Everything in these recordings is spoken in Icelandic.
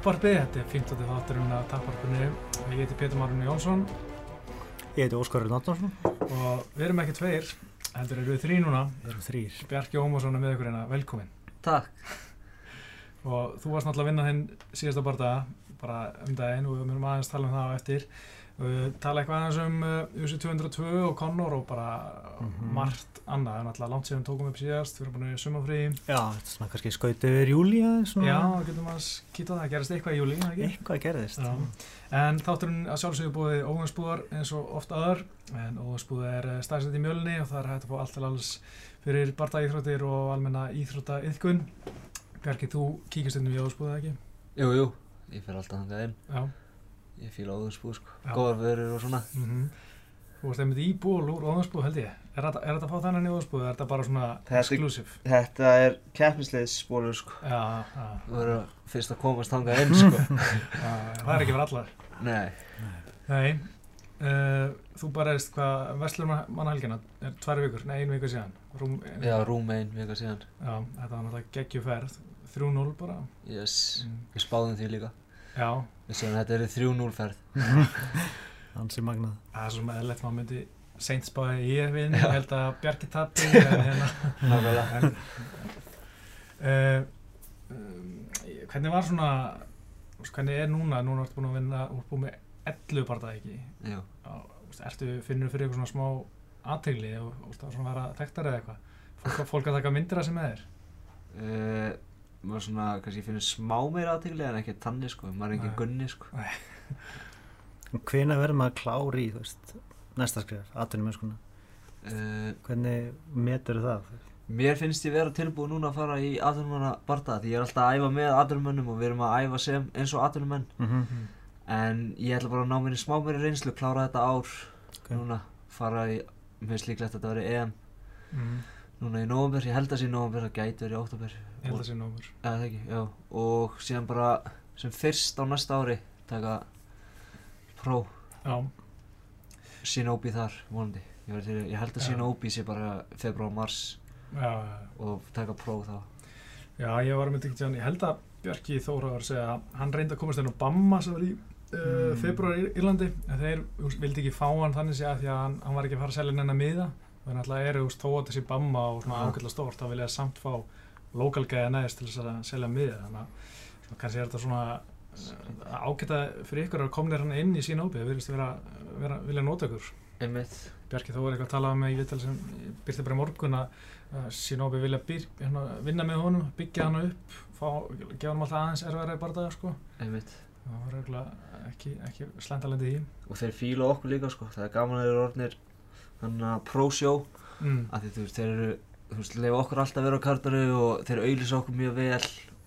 Tapparpi, þetta er 15. þátturinn af Tapparpinu. Ég heiti Pétur Marun Jónsson Ég heiti Óskar Náttúrsson. og við erum ekki tveir, heldur eru við þrý núna. Við erum þrýr. Bjarki Ómarsson er með ykkur hérna, velkomin. Takk. Og þú varst náttúrulega að vinna þinn síðasta bardaga, bara um daginn og við myndum aðeins tala um það á eftir. Við tala eitthvað aðeins um uh, UC 202 og Connor og bara Mhm. margt annað. Það er náttúrulega langt síðan tókum við upp síðast, við erum búin í sumafrí. Já, þetta er svona kannski skaut yfir júli aðeins. Já, við getum að kýta það, gerist eitthvað í júli, ekki? Eitthvað gerðist. Já. En þátturinn að sjálfsögðu búið óhansbúðar eins og oft aðar en óhansbúð er staðsett í mjölni og það er hægt að fá allt til alls fyrir barda íþróttir og almenna íþrótta yðkun Bjarki, þú kíkist inn Ég fíla óðurspúð, sko. Góðar vörur og svona. Mm Þú varst einmitt í ból úr óhansbúð held ég Er þetta er þetta að fá þennan í óhansbúðu? Er þetta bara svona exclusive? Þetta er keppnisleiðsbólur sko. Já, já, Þú verður fyrst að komast hangað inn, sko. já, það er ekki fyrir allar Nei. Nei, uh, þú bara erist hvað Vestlur mannahelgina er tvær vikur, nei einu vikur síðan Rúm, Já, rúm einn vika síðan. Já, þetta var náttúrulega geggjuferð 3-0 bara Yes. Mm. Við spáðum því líka. Já, Við séum að þetta er 3-0 ferð. Hansi magnað. það er svo með eðlert maður myndi seint spáði ég vinn, ég held að Bjarki tappi en hérna Nákvæmlega. en, uh, um, Hvernig var svona hvernig er núna, núna ertu búin að vinna ert búin með 11 parta ekki ertu, finnur fyrir eitthvað svona smá aðtegli og var svona að vera þekktar eða eitthvað fólk, fólk að taka myndir að sem þér Uh, maður svona, kannski finnir smá meira aðtegli en ekki tanni, sko. Maður er ekki gunni, sko. Hvena verður maður klári í, þú veist, næsta skrif, mennskuna? Uh, Hvernig metur það? Mér finnst ég vera tilbúið núna að fara í atvinnumanna barda því ég er alltaf að æfa með atvinnumönnum og við erum að æfa sem eins og atvinnumenn Mm -hmm. en ég ætla bara að ná mér í smá meiri reynslu klára þetta ár Ok. núna fara í, mér finnst líklegt að þetta veri EM mm. Núna í november, ég held að sé í november það gæti verið í oktober Ég held að sé nómur eða það ekki, já. Og síðan bara sem fyrst á næsta ári taka pró Já, Shinobi þar, vonandi. Ég, til, ég held að Já. Shinobi sé bara februar, mars já, já og taka pró þá. Já, ég var með ekki ég held að Bjarki Þóra var að segja að hann reyndi að komast inn á Bamma sem var í uh, Mm. februar í Írlandi en þeir vildi ekki fá hann þannig að því að hann, hann var ekki að fara að selja nennan að það eru þú veist, þó að þessi Bamma og svona ágætla stórt þá vilja samt fá lokal gæða neðist til þess að selja miða þannig að kannski er þetta svona uh, ágæta fyrir ykkur að komnir hann inn í sína óbið, það virðist vera, vera vilja nota ykkur. Bjarki Þóra eitthvað að tala um í viðtal sem byrti bara í morgun að að Shinobi vilja byr, hérna, vinna með honum, byggja hann upp fá, gefa hann alltaf aðeins erfæri bardaga sko. það var ekki, ekki slendalendið í og þeir fíla okkur líka sko. Það er gaman að þeir eru orðnir þannig að pro-show mm. að því þú veist þeir eru þú veist leifa okkur alltaf að vera á kartanu og þeir auðlýsa okkur mjög vel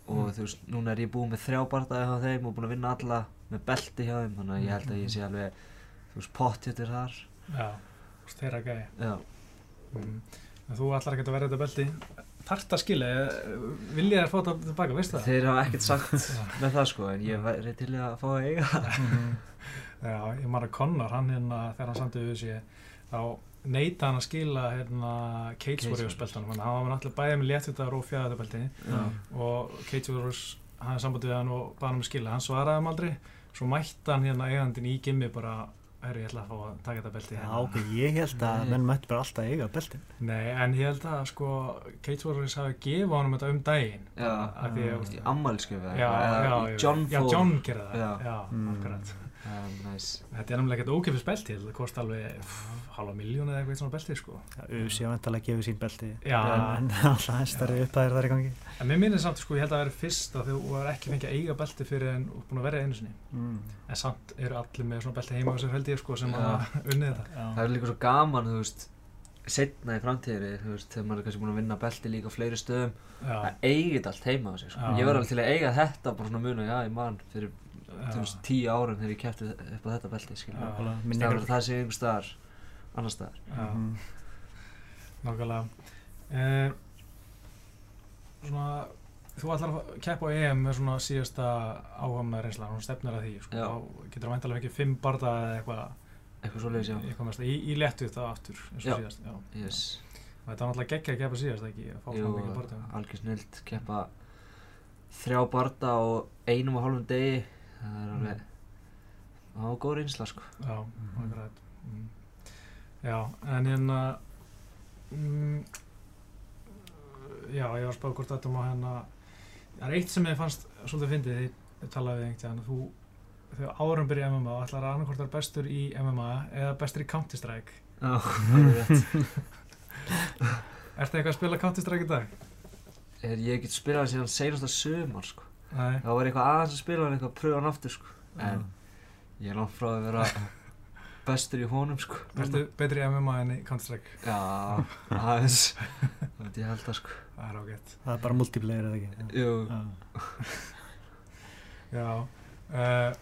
og Mm. þú veist núna er ég búinn með þrjá bardaði hjá þeim og búinn að vinna alla með belti hjá þeim þannig að ég held að ég sé alveg þú veist pottjættir þar já, þú veist, þeirra gæði já mm. þú ætlar ekki að vera þetta belti þarft að skilja, vilja þér fá þetta tilbaka, veistu það? þeir hafa ekkert sagt með það sko en ég væri til að fá að eiga það Já, ég maður að Connor, hann hérna, þegar hann samtið við sig, þá neita hann að skila hérna Cage Warriors beltanum, hann var náttúrulega bæðið með léttvítar og fjæðar belti já og Cage Warriors hafði samband við hann og baði hann að skila, hann svaraði hann aldrei, svo mætti hann hérna eigandinn í gimmi bara, herru, ég ætla að fá að taka þetta belti Já, hérna. ok, ég held að Nei. menn mætti bara alltaf eiga beltin. Nei, en ég held að sko, Cage Warriors hafi gefið honum þetta um daginn. Já. Af því að- í ammælskjöfu Já, já, já, John já, gerði það, Já. já, Mm. akkurat. Já, næs Þetta er náttúrulega ekkert ókipis belti, þetta kosti alveg halva miljón eða eitthvað svona belti, sko. Já, Usi á vantalega gefið sín belti. Já. En alltaf hæstari uppæðir þar í gangi. En mér minnir samt, sko, ég held að það veri fyrst að þú var ekki fengið að eiga belti fyrir en búin að vera einu sinni. Mm. En samt eru allir með svona belti heima á sér held ég, sko, sem Já. hafa unnið þetta. Já. það er líka svo gaman þú veist setna í framtíðri þú veist þegar maður er kannski búinn að vinna belti líka á fleiri stöðum Já, að eiga þetta allt heima á sig sko. Ég var alveg til að eiga þetta bara svona muna já ég man fyrir tíu árum þegar ég kæfti upp á þetta Já. Nákvæmlega, það er það sé einhver staðar annar staðar Mhm. nákvæmlega. Eh, svona, þú ætlar að keppa á EM með svona síðasta áhamna reynsla, hún stefnir að því, sko. Getur það væntalega ekki fimm barða eða eitthvað, eitthvað eitthvað mest, í, í léttu það aftur, eins og Já. síðast. Já. yes. Og Þetta var náttúrulega geggja að keppa síðast, ekki? Að fá svona mikið barða. algjör snild keppa þrjá barda á einum og hálfum degi það er alveg það var góð reynsla sko. Já, akkurat. Mm. Já, en hérna mm, Já, ég var að spáða hvort þetta má hérna Það er eitt sem ég fannst svolítið fyndið því ég talaði við einhvern veginn þú þegar árum byrja MMA og ætlar að annarkvort er bestur í MMA eða bestur í Counter Strike. Já, það er rétt. Ertu eitthvað að spila Counter Strike í dag? Er, ég get spilað síðan seinasta sömar sko Nei. Það var eitthvað aðeins að spila en eitthvað að pröfa hann aftur sko. En ég er langt frá að vera bestur í honum sko. Ertu betri í MMA en í Counter Strike? Já, aðeins. Það veit ég held að sko. Það er ágætt. Það er bara multiplayer eða ekki? Jú, Já. Já uh,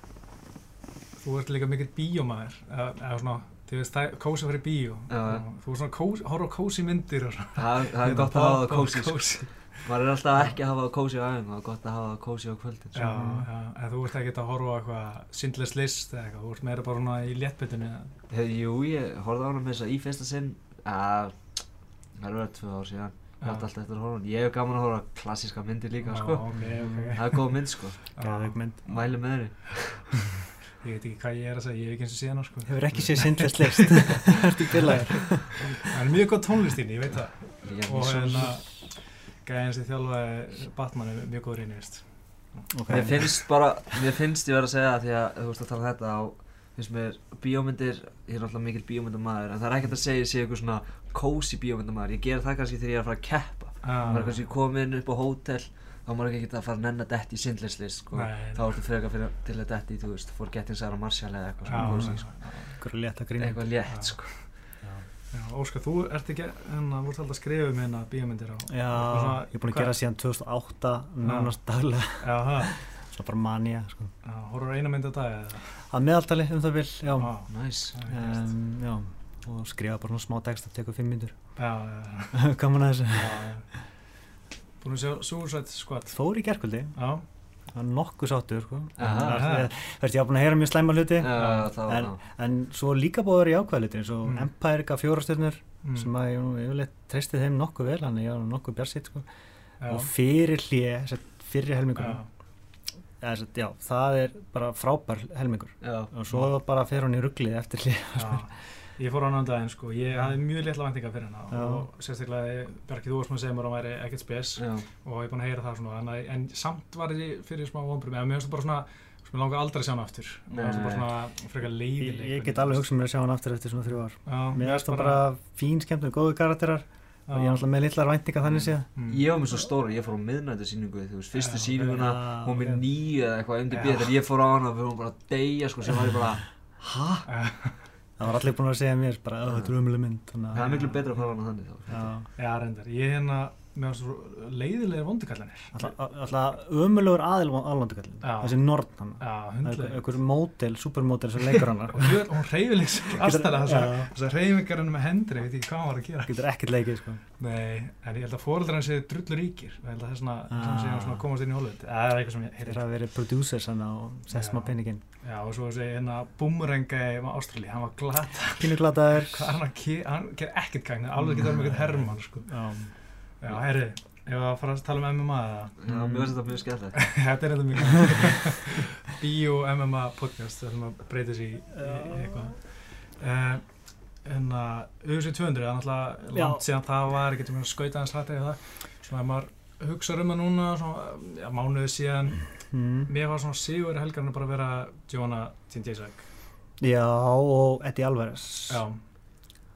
Þú ert líka mikill bíómaður eða, svona, þú veist, það er kósi fyrir bíó. Þú er svona kósi, horf á kósi myndir og það, það er gott að hafa það kósi sko. kósi. Maður er alltaf ekki að hafa það kósi á aðeins það er gott að hafa það kósi á kvöldin Já, sko. já, en þú ert ekki að horfa á eitthvað Sindless List eða eitthvað, þú ert meira bara í léttbyttunni Hef, Jú, ég horfði á hana með þess að í fyrsta sinn að það er verið tvö ár síðan. Ég hætti alltaf eftir að horfa hana. Ég hef gaman að horfa á klassíska myndir líka sko. ok, ok. Það er góð mynd sko. Mæli með þeirri Ég veit ekki hvað ég er að segja, ég hef ekki eins og síðan á sko. Hefur ekki séð Sindless List. Ertu bilaður? Það er mjög gott tónlistín, ég veit það. Ég er Og svo- hérna, gæðin sem þjálfaði Batman er mjög góður inn, veist Ok. Mér finnst bara, mér finnst ég verið að segja það því að þú veist að tala þetta á finnst mér bíómyndir, ég er náttúrulega mikil bíómyndamaður en það er ekkert að segja sé eitthvað svona kósi bíómyndamaður, ég ger það kannski þegar ég er að fara að keppa maður er kannski komin upp á hótel þá maður ekki að fara að nenn að detti í sindlislist sko. Þá ertu frekar fyrir til að detti í, þú veist, Forgetting Sarah Marshall eða eitthvað svona kósi, sko. Ykkur létt að grína. eitthvað létt, sko Já, Óskar, þú ert ekki, hérna, þú ert alltaf að skrifa um hérna bíómyndir á Já, Svona- ég er búin að hvað- gera síðan 2008 nánast daglega. Já, það, Svo bara manja, sko. já, horfur eina mynd á dag eða Að meðaltali um það vil, já. Já, veist. Um, já. Og skrifa bara svona smá text að teka fimm myndur. Já, já, Gaman að þessu. já, já Búin að sjá Suicide Squad Fór í gerkvöldi. Já, Það var nokkuð sáttur, sko. Aha. Það- var búin að heyra mjög slæma hluti. Þá, En-. En svo líka búið að vera í ákvæðlutin, eins og Mm. Empire gaf fjórastjörnur mm, sem að ég nú yfirleitt treysti þeim nokkuð vel, hann er ég var nokkuð bjarsitt, sko. Og fyrir að fyrir helmingur, já, að, það er bara frábær helmingur. Já, Og svo bara fer hún í rugglið eftir hlje. Ég fór á annan daginn sko, ég hafði mjög litla væntinga fyrir hana Já. og sérstaklega Bjarki þú varst maður að segja mér að hún væri ekkert spes já, og ég er búin að heyra það svona en, en samt var ég fyrir smá vonbrum eða mér finnst það bara svona, sem ég langar aldrei að sjá hana aftur mér finnst það bara svona frekar Ég, leiðileg ég get alveg hugsað mér að sjá hann aftur eftir svona þrjú ár. Já, Mér finnst það bara fín skemmtum, góðu karakterar og ég er alltaf með litlar væntingar þannig séð. mm. Ég var með svo stóra, ég fór á miðnættu síningu, þú veist, fyrstu já, hún með ok. nýju eða eitthvað undir bíð, þegar ég fór á hana, við vorum bara að deyja, sko, sem var ég bara, hæ? Það var allir búin að segja mér bara, "Ó, þetta er umölu mynd. þannig að- Það er miklu betra að fara á hana þannig þá. Já. Já, reyndar, ég er hérna með svo leiðilegir vondikallanir Alltaf- Alltaf ömulegur aðil alvandukallin. Já. Þessi Nord hann. Einhver mótel, supermótel sem leikur hann. og hún- hún reyfileg aðstæða þessar reyfingar henni með hendri, ég veit ekki hvað hann var að gera Getur ekkert leikið, sko. Nei, en ég held að fóreldrar hans séu drullu ríkir og ég held að það er svona, svona, Ah. svona, svona komast inn í Hollywood það er eitthvað sem ég Já. og svo þessi hérna búmurenga í Ástrali, hann var glata Pínu glataður. er hann að hann ger ekkert gagn alveg getur verið með eitthvað herrmann sko. Já. Já, herri, ef að fara að tala um MMA eða Já, mér finnst þetta mjög skemmtilegt. þetta er þetta mjög Bio MMA podcast það sem að breyta sér í, í, í eitthvað uh, en að UFC 200 það er náttúrulega langt síðan það var ekki til að skauta hans hrætt eða það svona að maður hugsa um það núna svona, já, mánuði síðan Mm. Mér var svona sigur helgarinn bara að vera Joanna Tindjæsæk Já, og Eddie Alvarez. já,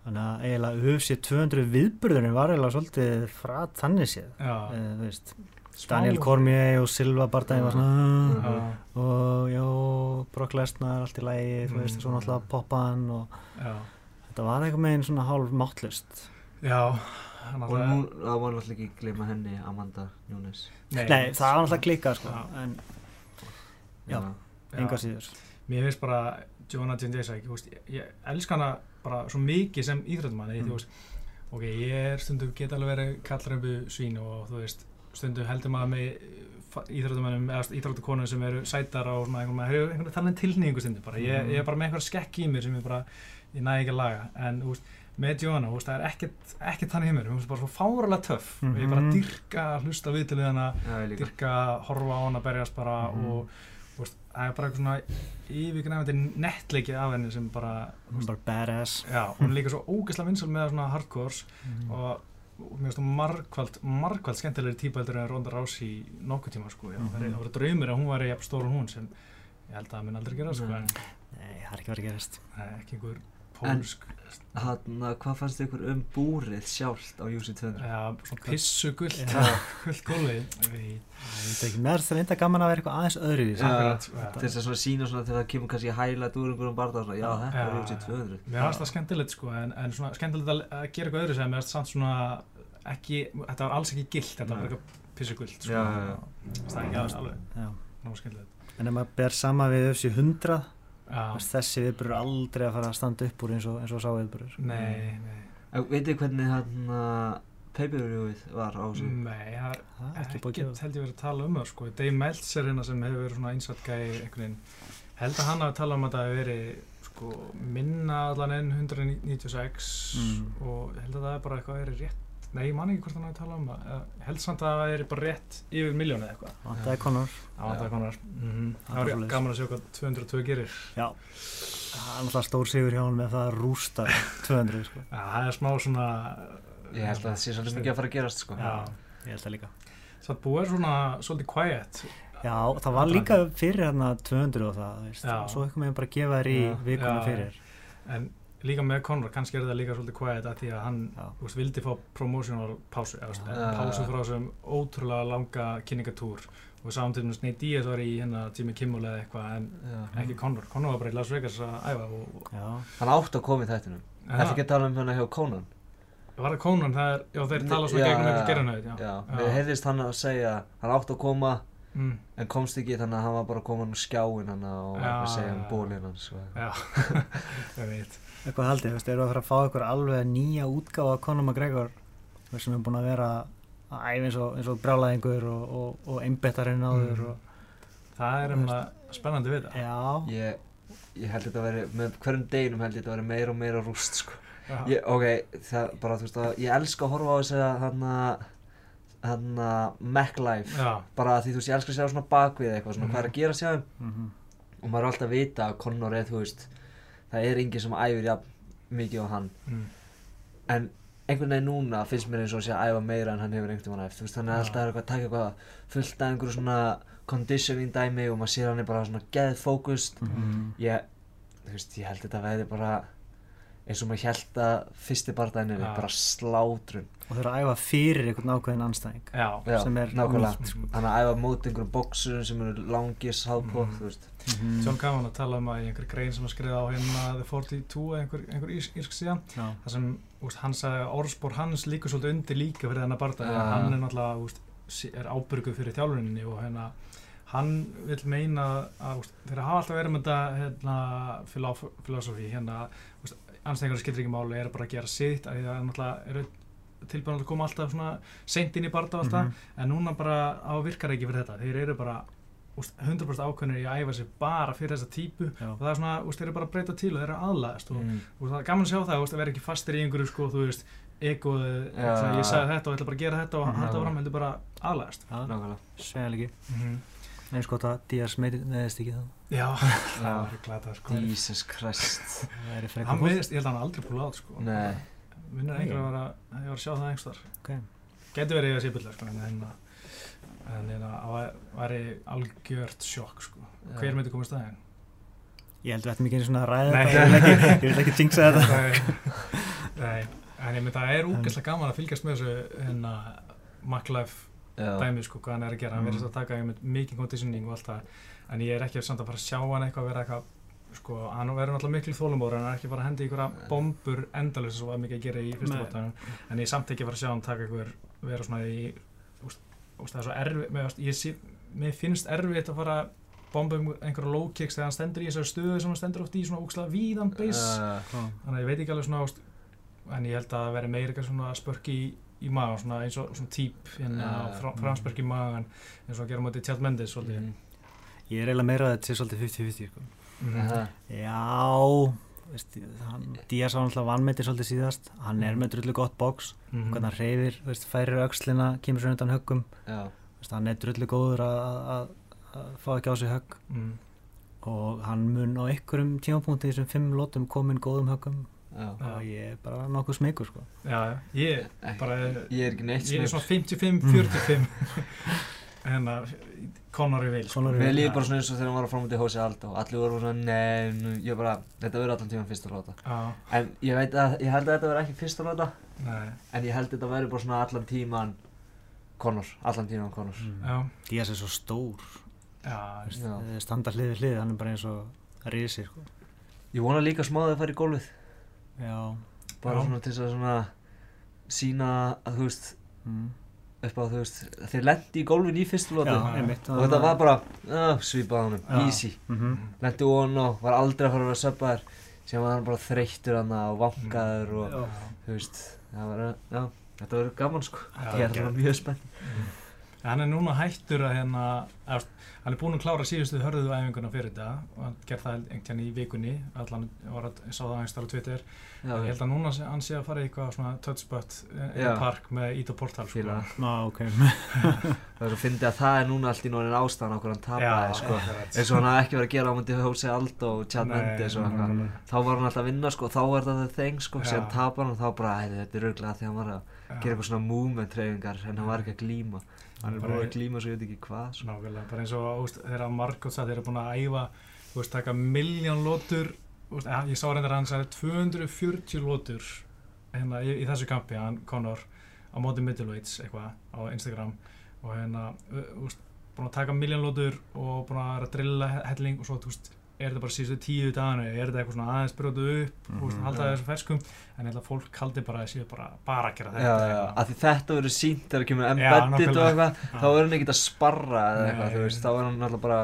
Þannig að eiginlega UFC 200 viðburðurinn var eiginlega svolítið frá þannig séð. veist, Smá- Daniel Cormier og Silva Bardagi var svona já, og já, Brock Lesnar allt í lægi, þú veist, Mm. svo náttúrulega poppaðan og já, þetta var eitthvað meginn svona hálf máttlust. já Og nú, það má náttúrulega ekki gleyma henni, Amanda Nunes. nei, Nei, það var náttúrulega klikkað sko, en Já. já. enga síður. mér finnst bara Joanna Tindjæsæk ég, ég elska hana bara svo mikið sem íþrættumann Mm. ok, ég er stundum get alveg verið kallrömbu svín og þú veist stundum heldur maður með íþrættumannum eða íþrættukonum sem eru sætar og svona einhvern veginn, tilnýjingu stundum bara, ég, Mm. ég er bara með einhver skekk í mér sem ég bara ég næ ekki að laga, en þú veist með Joanna, þú veist, það er ekkert, ekkert þannig hjá mér, hún er bara svo fáralega töff og ég bara Mhm. dyrka að hlusta við til líka. dyrka að horfa á hana berjast bara Mhm. og þú veist, það er bara eitthvað svona yfirgnæfandi nettleiki af henni sem bara, Hún er bara badass já, hún er líka svo ógeðslega vinsal með svona hardcores Mhm. og, og mér finnst hún margkvælt, margkvælt skemmtilegri típa heldur en Ronda Rousey nokkuð tíma sko, já, það er- Mhm. það voru draumir að hún væri jafn stór og hún sem ég held að það mun aldrei gera sko, Nei. en Nei, það er ekki verið að gerast það er ekki einhver pólsk Hanna, hvað fannst ykkur um búrið sjálft á UC200? Já, svona pissu gullt, gullt gólfið, ég veit, Ég veit ekki, mér er það reynda gaman að vera eitthvað aðeins öðru í þessu Til þess að svona sína svona þegar það kemur kannski highlight úr einhverjum barða og svona, já, þetta er UC200. Mér fannst það skemmtilegt sko, en, en svona skemmtilegt að, að gera eitthvað öðru sem mér fannst samt svona ekki, þetta var alls ekki gilt, þetta var eitthvað pissu gullt sko. Já, já, já. Það er ekki aðeins alveg, Já. það var skemmtilegt. En ef maður ber sama við öfsi 100 Þessi viðburur aldrei að fara að standa upp úr eins og, eins og sá viðburur nei, nei, En Veitir hvernig hann pay-per-viewið var á þessu? nei, það er er ekki búið að held ég verið að tala um það sko. Dave Meltzer hérna sem hefur verið svona einsvært gæi held að hann hafi talað um að það hefur verið sko, minna allan enn 196 Mm. og held að það er bara eitthvað verið rétt Nei, ég man ekki hvort hann hafi talað um það. Held samt að það er bara rétt yfir miljónu eða eitthvað. Vantaði Conor Það var það konar. Það Það var gaman að sjá hvað 202 gerir. Já Það er náttúrulega stór sigur hjá hann með það að rústa 200 sko. Já, það er smá svona... Ég held að það sé svolítið mikið að fara að gerast, sko. Já, Ég held það líka það búið er svona svolítið quiet. Já, það var líka fyrir hérna 200 og það, veist, svo eitthvað með bara að gefa þér í vikuna fyrir. En líka með Conor, kannski er það líka svolítið quiet að því að hann veist, vildi fá promotional pásu, eða, veist, Já. pásu frá þessum ótrúlega langa kynningatúr og samtíðum Snei Díaz var í hérna Jimmy Kimmel eða eitthvað en Já. ekki Conor. Conor var bara í Las Vegas að æfa og... Já, Hann átti að koma í þættinum. Þetta ekki að tala um hérna hjá Conan. Var það Conan, það er, já þeir tala Já, gegnum eitthvað gerðanauð, já. Já, við heyrðist hann að segja, hann átti að koma Mm, en komst ekki þannig að hann var bara að koma á skjáin hann og segja um bólinn hans. já, ég veit. Eitthvað haldið, þú veist, eru að fara að fá eitthvað alveg nýja útgáfa af Conor McGregor sem er búin að vera að æfa eins og, eins og brjálæðingur og, og, og einbettarinn áður Mm. og, Það er umlega spennandi við það. Já, Ég, ég held þetta að veri, með hverjum deginum held ég þetta að veri meira og meira rúst, sko. Já. Ég, ok, það bara, þú veist að, ég elska að horfa á þess að hann að, hann að Mac Life. Já, Bara því, þú veist, ég elska að sjá svona bakvið eitthvað, svona Mhm. hvað er að gera sjá mm Og maður er alltaf að vita að Conor er, þú veist, það er enginn sem æfir jafn mikið á hann. mm. En einhvern veginn núna finnst mér eins og að sé að æfa meira en hann hefur einhvern veginn æft. Þú veist, hann er alltaf eitthvað að taka eitthvað fullt af einhverju svona conditioning dæmi og maður sér hann er bara svona geðfókust. -hmm. Ég, þú veist, ég held þetta veði bara eins og maður held að fyrsti bardaginn er Já. bara slátrun. og þau eru að æfa fyrir einhvern ákveðin anstæðing já, Já, sem er nákvæmlega. sko. Hann að æfa mót einhverjum bóksurum sem eru langir, sápóð, Mhm. þú veist. Mhm. John Cavan að tala um að í einhver grein sem að skriða á hérna The 42 eða einhver, einhver ís, írsk síðan þar sem úst, hann sagði að orðspor hans líka svolítið undir líka fyrir þennan barða Já. hann er náttúrulega úst, er ábyrguð fyrir þjálfuninni og hérna hann vil meina að úst, þeir hafa alltaf verið með þetta hérna, filosofi hérna anstengar skilur ekki máli er bara að gera sitt að það er náttúrulega tilbæðan að koma alltaf svona seint inn í og alltaf Mhm. en núna bara á virkar ekki fyrir þetta þeir eru bara úst, 100% ákveðnir í að æfa sig bara fyrir þessa típu já, og það er svona, úst, þeir eru bara að breyta til og þeir eru aðlæðast og, Mm. og það er gaman að sjá það, úst, að vera ekki fastir í einhverju sko, þú veist, egoð Já. svona, ég sagði þetta og ætla bara að gera þetta og Mhm. halda fram, heldur bara aðlæðast svegalegi mm eins gott að Díaz meðist ekki það Já, það er glata sko. Jesus Christ. það er frekar hann veist, ég held að hann aldrei púla át sko. Nei. minnir einhver að vera að ég var að sjá það einhvers þar Ok. getur verið að sé byrla sko, en hérna hérna, það væri algjört sjokk sko. Hver myndi komast það ég held við ættum ekki einu svona að þetta ég vil ekki, jinxa þetta Nei, nei, en ég myndi að það er úgeðslega gaman að fylgjast með þessu hérna MacLife Já. dæmi sko, hvað hann er að gera, hann Mm. verðist að taka einmitt mikið conditioning og allt það. En ég er ekki samt að fara að sjá hann eitthvað vera eitthvað sko, hann verður náttúrulega miklu þólumóður en hann er ekki að fara að henda í einhverja bombur endalist svo að mikið að gera í fyrsta bóttanum en ég er samt ekki að fara að sjá hann taka einhver vera svona í úst, úst, það er svo erfið, mér, ég sé, mér finnst erfitt að fara bomba um einhverja low kicks þegar hann stendur í þessari stöðu sem hann stendur oft í svona úkslega víðan base Uh, þannig að ég veit ekki alveg svona en ég held að það veri meira eitthvað svona spörk í, í magan, svona eins og svona típ hérna, Já. fra, framspörk í magan eins og að gera mútið Tjald Mendes svolítið mm. ég er eiginlega meira að þetta sé svolítið 50-50 sko. Mhm. Aha. já, veist, hann, Díaz var náttúrulega vannmeti svolítið síðast, hann er með drullu gott box, Mhm. hvernig hann reyfir, veist, færir öxlina, kemur sér undan höggum, Já, veist, hann er drullu góður að, að, að fá ekki á sig högg Mm. og hann mun á einhverjum tímapunkti í þessum fimm lótum komin góðum höggum já. Ég er bara nokkuð smegur sko. Já, ég bara, Ég er ekki neitt ég er svona 55-45 hérna, Conor í vil sko. Í vil, líður já. bara svona eins og þegar hann var að framöndi Hósi Aldo og allir voru svona, nei, nú- ég bara, þetta verður allan tíman fyrsta lóta. Já, En ég veit að, ég held að þetta verður ekki fyrsta lóta, nei, en ég held að þetta verður bara svona allan tíman Conor, allan tíman Conor. Mm. já, Díaz er svo stór já, veist, Já. þeir standa hlið við hlið, hann er bara eins og risir sko. Ég vona líka smáðið að fara í gólfið, já, bara svona til að svona sína að þú veist, mm. upp á þú veist, þeir lendi í gólfin í fyrstu lótu og þetta var bara, uh, svipað honum, Já. easy. mm Lendi von og var aldrei að fara að vera söpbaður, sem var hann bara þreyttur hann og vankaður og Já. þú veist, var, já, þetta verður gaman sko. Ég er mjög spennt. Hann er núna hættur að hérna, eða, veist, hann er búinn að klára síðustu hörðu æfinguna fyrir þetta og hann gerði það einhvern veginn í vikunni. Allan, var að, ég sá það aðeins þar á Twitter. Já, ég held að núna sé, hann sé að fara í eitthvað svona touchbutt í Já. park með Ito Portal sko. Ná, ok. Það er svo fyndið að það er núna allt í núna ástæðan okkur hann tapaði sko. eins og hann hafði ekki verið að gera á myndi Jose Aldo og Chad Mendes og eitthvað. þá var hann alltaf að vinna sko, þá var það the thing sko, síðan tapar hann og þá bara, "Æ, þetta er örglega því hann var að gera eitthvað svona movement treyfingar en hann var ekki að glíma hann er búin að glíma svo ég veit ekki hvað sko. Nákvæmlega, bara eins og þegar Margot sagði þeir eru búin að æfa þú veist, taka miljón lótur ja, ég sá reyndar að hann sagði 240 lótur hérna, í, í þessu kampi, hann Conor á móti middleweights eitthvað á Instagram og hérna úst, búin að taka miljón lótur og búin að drilla he- helling og svo þú veist, er þetta bara síðustu tíu daginu er þetta eitthvað svona aðeins brjótu upp mm Mhm. halda Já. þessu ferskum en ég held að fólk kaldi bara að séu bara, bara að gera þetta já, já, af því þetta verður sínt þegar kemur Já, embedded og eitthvað þá er hann ekkert að sparra eða eitthvað, Nei. þú veist, þá er hann alltaf bara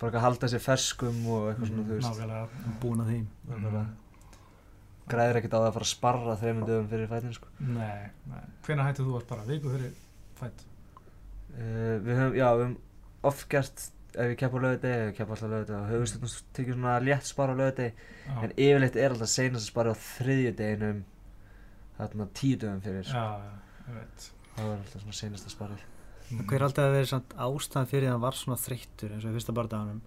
bara að halda sér ferskum og eitthvað svona, þú veist nákvæmlega búin að því Nákvæmlega. græðir ekkert á það að fara að sparra þreymund dögum fyrir fætin sko. Nei, nei. Hvenær hættið þú að spara? Viku fyrir fætt? uh, við höfum, já, við höfum oft gert ef við keppum á lögadegi, ef við keppum alltaf lögadegi og höfum stundum tekið svona létt spara á lögadegi Já, en yfirleitt er alltaf seinast að spara á þriðjudeginum þarna tíu dögum fyrir já, já, ég veit. það var alltaf svona seinast að spara Mm. hver er alltaf að vera samt ástæðan fyrir því að hann var svona þreyttur eins og í fyrsta bardaganum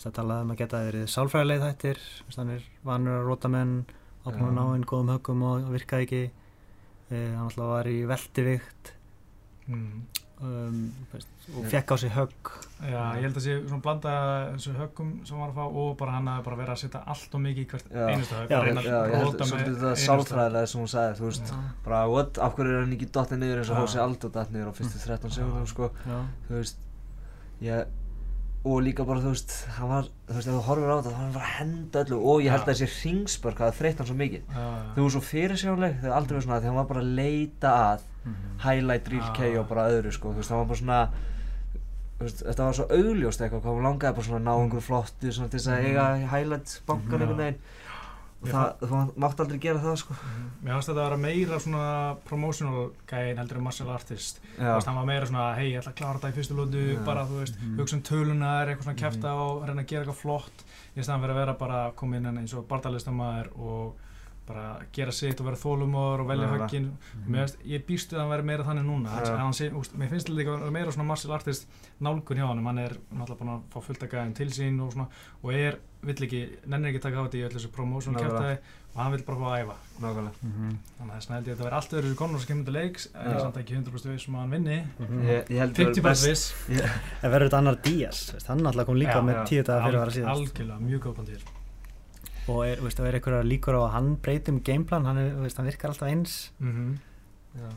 það talaði um að geta verið sálfræðileg þættir hann er vanur að róta menn að Já. ná inn góðum höggum og virkaði ekki eh, hann alltaf var í veldivikt Mm. Um, veist, og Já. fekk á sig högg Já, ég held að sé svona blanda þessu höggum sem var að fá og bara hann hafi bara verið að setja allt og mikið í hvert Já. einustu högg. Já, reyna já, að ég held með svolítið þetta sálfræðilega sem hún sagði, þú veist já, bara, what, af hverju er hann ekki dottið niður eins og Já. Hósi Aldo datt niður á fyrstu 13 sekundum, sko, já, þú veist ég, og líka bara, þú veist hann var, þú veist, ef þú horfir á þetta þá var hann bara að henda öllu og ég held Já. að þessi hringspörk hafa þreytt hann svo mikið Já, já. þau voru svo fyrirsjónleg, þau aldrei verið svona því hann var bara að leita að mhm. highlight reel K Ah. og bara öðru sko, þú veist, það var bara svona þú veist, þetta var svo augljóst eitthvað hvað hún langaði bara svona að ná einhverju flottu svona til þess að Mhm. eiga highlight bankan Mhm. einhvern veginn og það, þú mátt aldrei gera það sko Mhm. Mér fannst þetta að vera meira svona promotional gæðin heldur en martial artist. Hann var meira svona, hei, ég ætla að klára þetta í fyrstu lótu, bara, þú veist, Mhm. hugsa um tölunar, eitthvað svona kæfta Mhm. og reyna að gera eitthvað flott í staðan fyrir að vera bara að koma inn eins og bardalistamæður og bara gera sitt og vera þólumor og velja höggin finnst, ég býstu að hann veri meira þannig núna Já. ja. hann mér finnst þetta líka að vera meira svona martial artist nálgun hjá hann hann er náttúrulega vill ekki, nennir ekki taka á þetta í öllu þessu promotion Nákvæmlega. kæftæði og hann vill bara fá að æfa. Nákvæmlega. Mhm. þannig að þess vegna held ég að þetta verði allt öðru konur sem kemur til leiks en ég er samt ekki 100% viss um að hann vinni. Mhm. ég, ég held að 50% best viss. En verður þetta annar Díaz, hann alltaf kom líka Já, með tíu daga fyrir að vera síðast. Algjörlega, mjög góð bandir og er, veist, er einhverja líkur á að hann breytum gameplan, hann, er, veist, hann virkar alltaf eins. Mm já.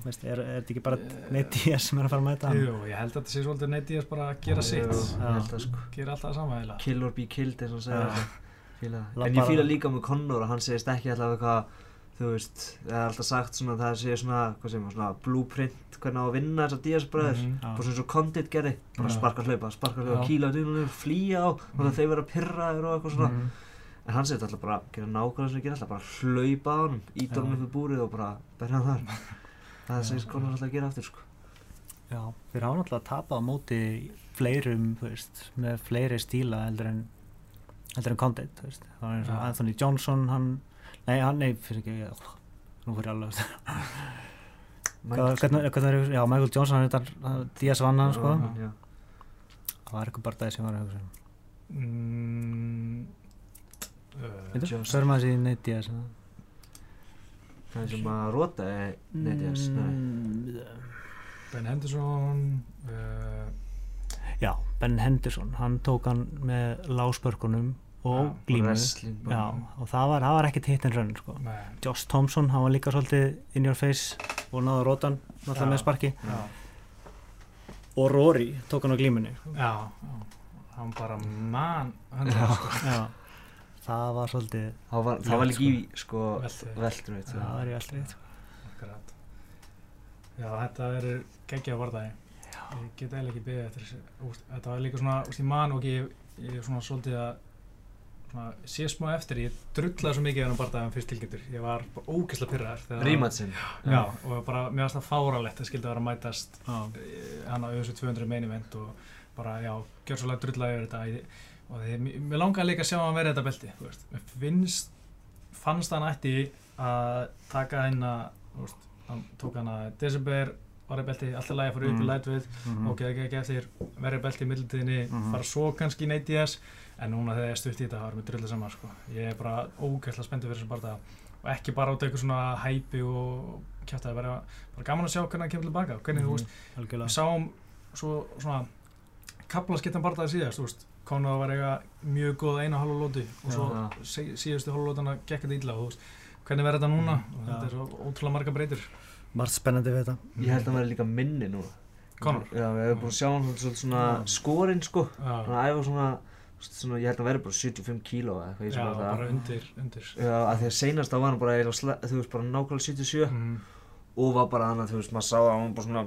Veist, er, er þetta ekki bara neitt Díaz sem er að fara að mæta hann? Jú, ég held að þetta sé svolítið neitt í að bara gera sitt. að sko. Gera alltaf það sama eiginlega. Kill or be killed eins og segja það. En ég fíla að- líka með Conor að hann segist ekki alltaf eitthvað þú veist, það er alltaf sagt svona að það sé svona, hvað segir maður, svona blueprint hvernig á að vinna þessar Díaz bröður Mhm. Já. bara svona eins og Condit gerði, bara sparka hlaupa sparka hlaupa, Já. kýla á dýrunum, flýja á og Mhm. það þeir vera pyrraðir og eitthvað svona. Mhm. en hann segist alltaf bara, gera nákvæmlega sem ég gera alltaf bara hlaupa á hann, hann upp í búrið og bara berja hann þar það Já. segist Conor alltaf að gera aftur sko Já, fyrir hann alltaf að tapa á móti fleirum, þú veist, með fleiri stíla heldur en heldur en Condit, þú veist það var eins og Já. Anthony Johnson, hann nei, hann, nei, fyrir ekki ég, nú fyrir Hvað- hvernig, hvernig er, já, Michael Johnson hann er Díaz vann hann, sko Já, já. það var eitthvað bardagi sem var að hugsa um. mm, Veitu, Johnson. förum að þessi Nate Díaz Það er sem að rota er Mm, Ben Henderson uh, já, Ben Henderson hann tók hann með láspörkunum og glímu. og það var, það var ekkert hit and run sko. Josh Thompson, hann var líka svolítið in your face og náðu rótan náttúrulega með sparki. Já, og Rory tók hann á glímunni. Já, já. Hann bara man hann Já. sko, það var svolítið Það var, það var líka í sko. veldur veit það var í allri akkurat. Já, þetta verður geggjað varðaði ég get eiginlega ekki beðið eftir þessu. Þetta var líka svona, úst, ég man og ekki ég, er svona svolítið að svona, sé smá eftir, ég drullaði svo mikið en á barðaðum fyrst tilgjendur, ég var bara ógeðslega pyrraðar Rímatsinn já, og bara, mér varst það fáralegt það skildi vera að mætast já, hann á öðsu 200 main event og bara, já, gjör svolítið drullaði yfir þetta. Ég, og því, mér- langaði líka að sjá hann verið þetta belti, þú veist, mér finnst fannst hann ætti að taka hérna, þú veist, hann tók hann að December var í belti, alltaf lægi að fara upp Mm. í lightweight Mhm. ok, ok, ok, eftir verið belti í middeltíðinni, Mhm. fara svo kannski í Diaz en núna þegar ég stutt í þetta, það var mér drullið saman, sko, ég er bara ógæslega spenntur fyrir þessum barða og ekki bara át eitthvað svona hæpi og kjátt að bara, bara gaman að sjá hvernig hann kemur tilbaka, hvernig þú veist, við sáum svo svona kaplaskittan bardaði síðast, þú veist Conor var eiga mjög góð eina hálfa lóti og svo sí- síðustu hálfa lótana gekk þetta illa og þú veist, hvernig verður þetta núna? Mm, og já. þetta er svo ótrúlega marga breytur margt spennandi við þetta. Ég held að hann verði líka minni núna Conor? Já, við hefum búin að sjá hann svolítið svona skorinn sko. Hann æfa svona, svona, ég held að hann verði bara 75 kíló eða eitthvað ég já sem var bara það undir, undir. Já, að því að seinast þá var hann bara, sle- þú veist, bara nákvæmlega 77 mm, og var bara hann að, þú veist, maður sá að hann var bara svona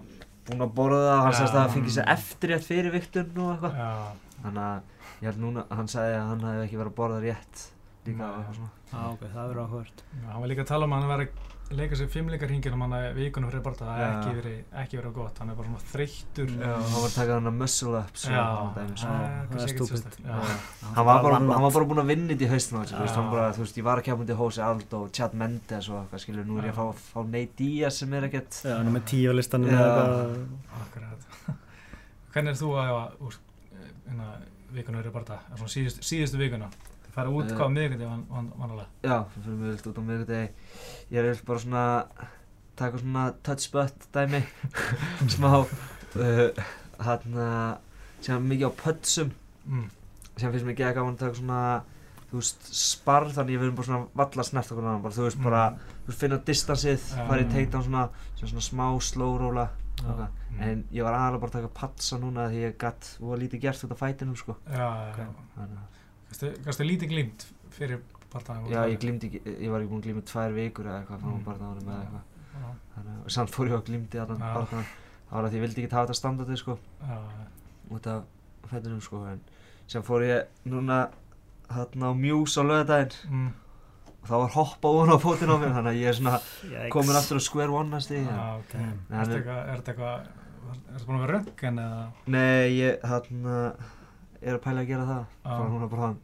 búinn að borða það, hann sagðist að það fengið sér eftirrétt fyrir viktun og eitthvað. Já, Þannig að ég held núna, hann sagði að hann hefði ekki verið að borða rétt líka og eitthvað svona Já, ok, það verður áhugavert já, hann var líka að tala um að hann var að leika sér fimmleikarhingin um hann að vikunum fyrir barða það er ekki verið, ekki verið gott, hann er bara svona þreyttur Já, hann var að taka hann að muscle ups og Já, það sko. er það er stúpid. hann var bara, vann hann allt. var bara búinn að vinna þetta í haustum á þú veist, hann Já. bara, þú veist, ég var að kemja mútið Jose Aldo og Chad Mendes og eitthvað, skilur, nú er ég að fá, fá Nate Diaz sem er ekkert Já, hann er með tíu á listanum Já. eða eitthvað. Akkurat. Hvernig er þú að hérna, vikunum fyrir barða, svona síðustu, síðustu vikuna? Þið færa út Eh. hvað miðvikundi van, van, vanalega? Já, við fyrir mig vilt út á miðvikudegi Ég vil bara svona taka svona touch butt dæmi smá uh, hann að sem mikið á pötsum Mm. sem finnst mér ekki að gaman að taka svona þú veist, sparr, þannig við erum bara svona valla snert okkur annan, bara þú veist, Mm. bara þú veist, finna distansið, fara í takedown svona sem svona smá slow Já. Mm. en ég var aðalega bara að taka patsa núna því ég gatt, þú var lítið gert út af fætinum sko að gastu lítið glímt fyrir barða? Já, ég glýmdi ekki, ég var ekki búinn að glýma tvær vikur eða eitthvað frá Mm. bara þánum eða eitthvað að samt fór ég og glýmdi allan barðan Það var að því ég vildi ekki hafa þetta standardið sko já, út af fættunum sko en sem fór ég núna þarna á mjús á lögadaginn mm. og þá var hoppa ofan á fótinn á mér þannig að ég er svona komin aftur á square one næst í já, ok. Damn. Nei, Er hann þetta eitthvað, er þetta búin að vera röggen eða? Nei, ég þarna er að pæla að gera það Já. frá núna bara hann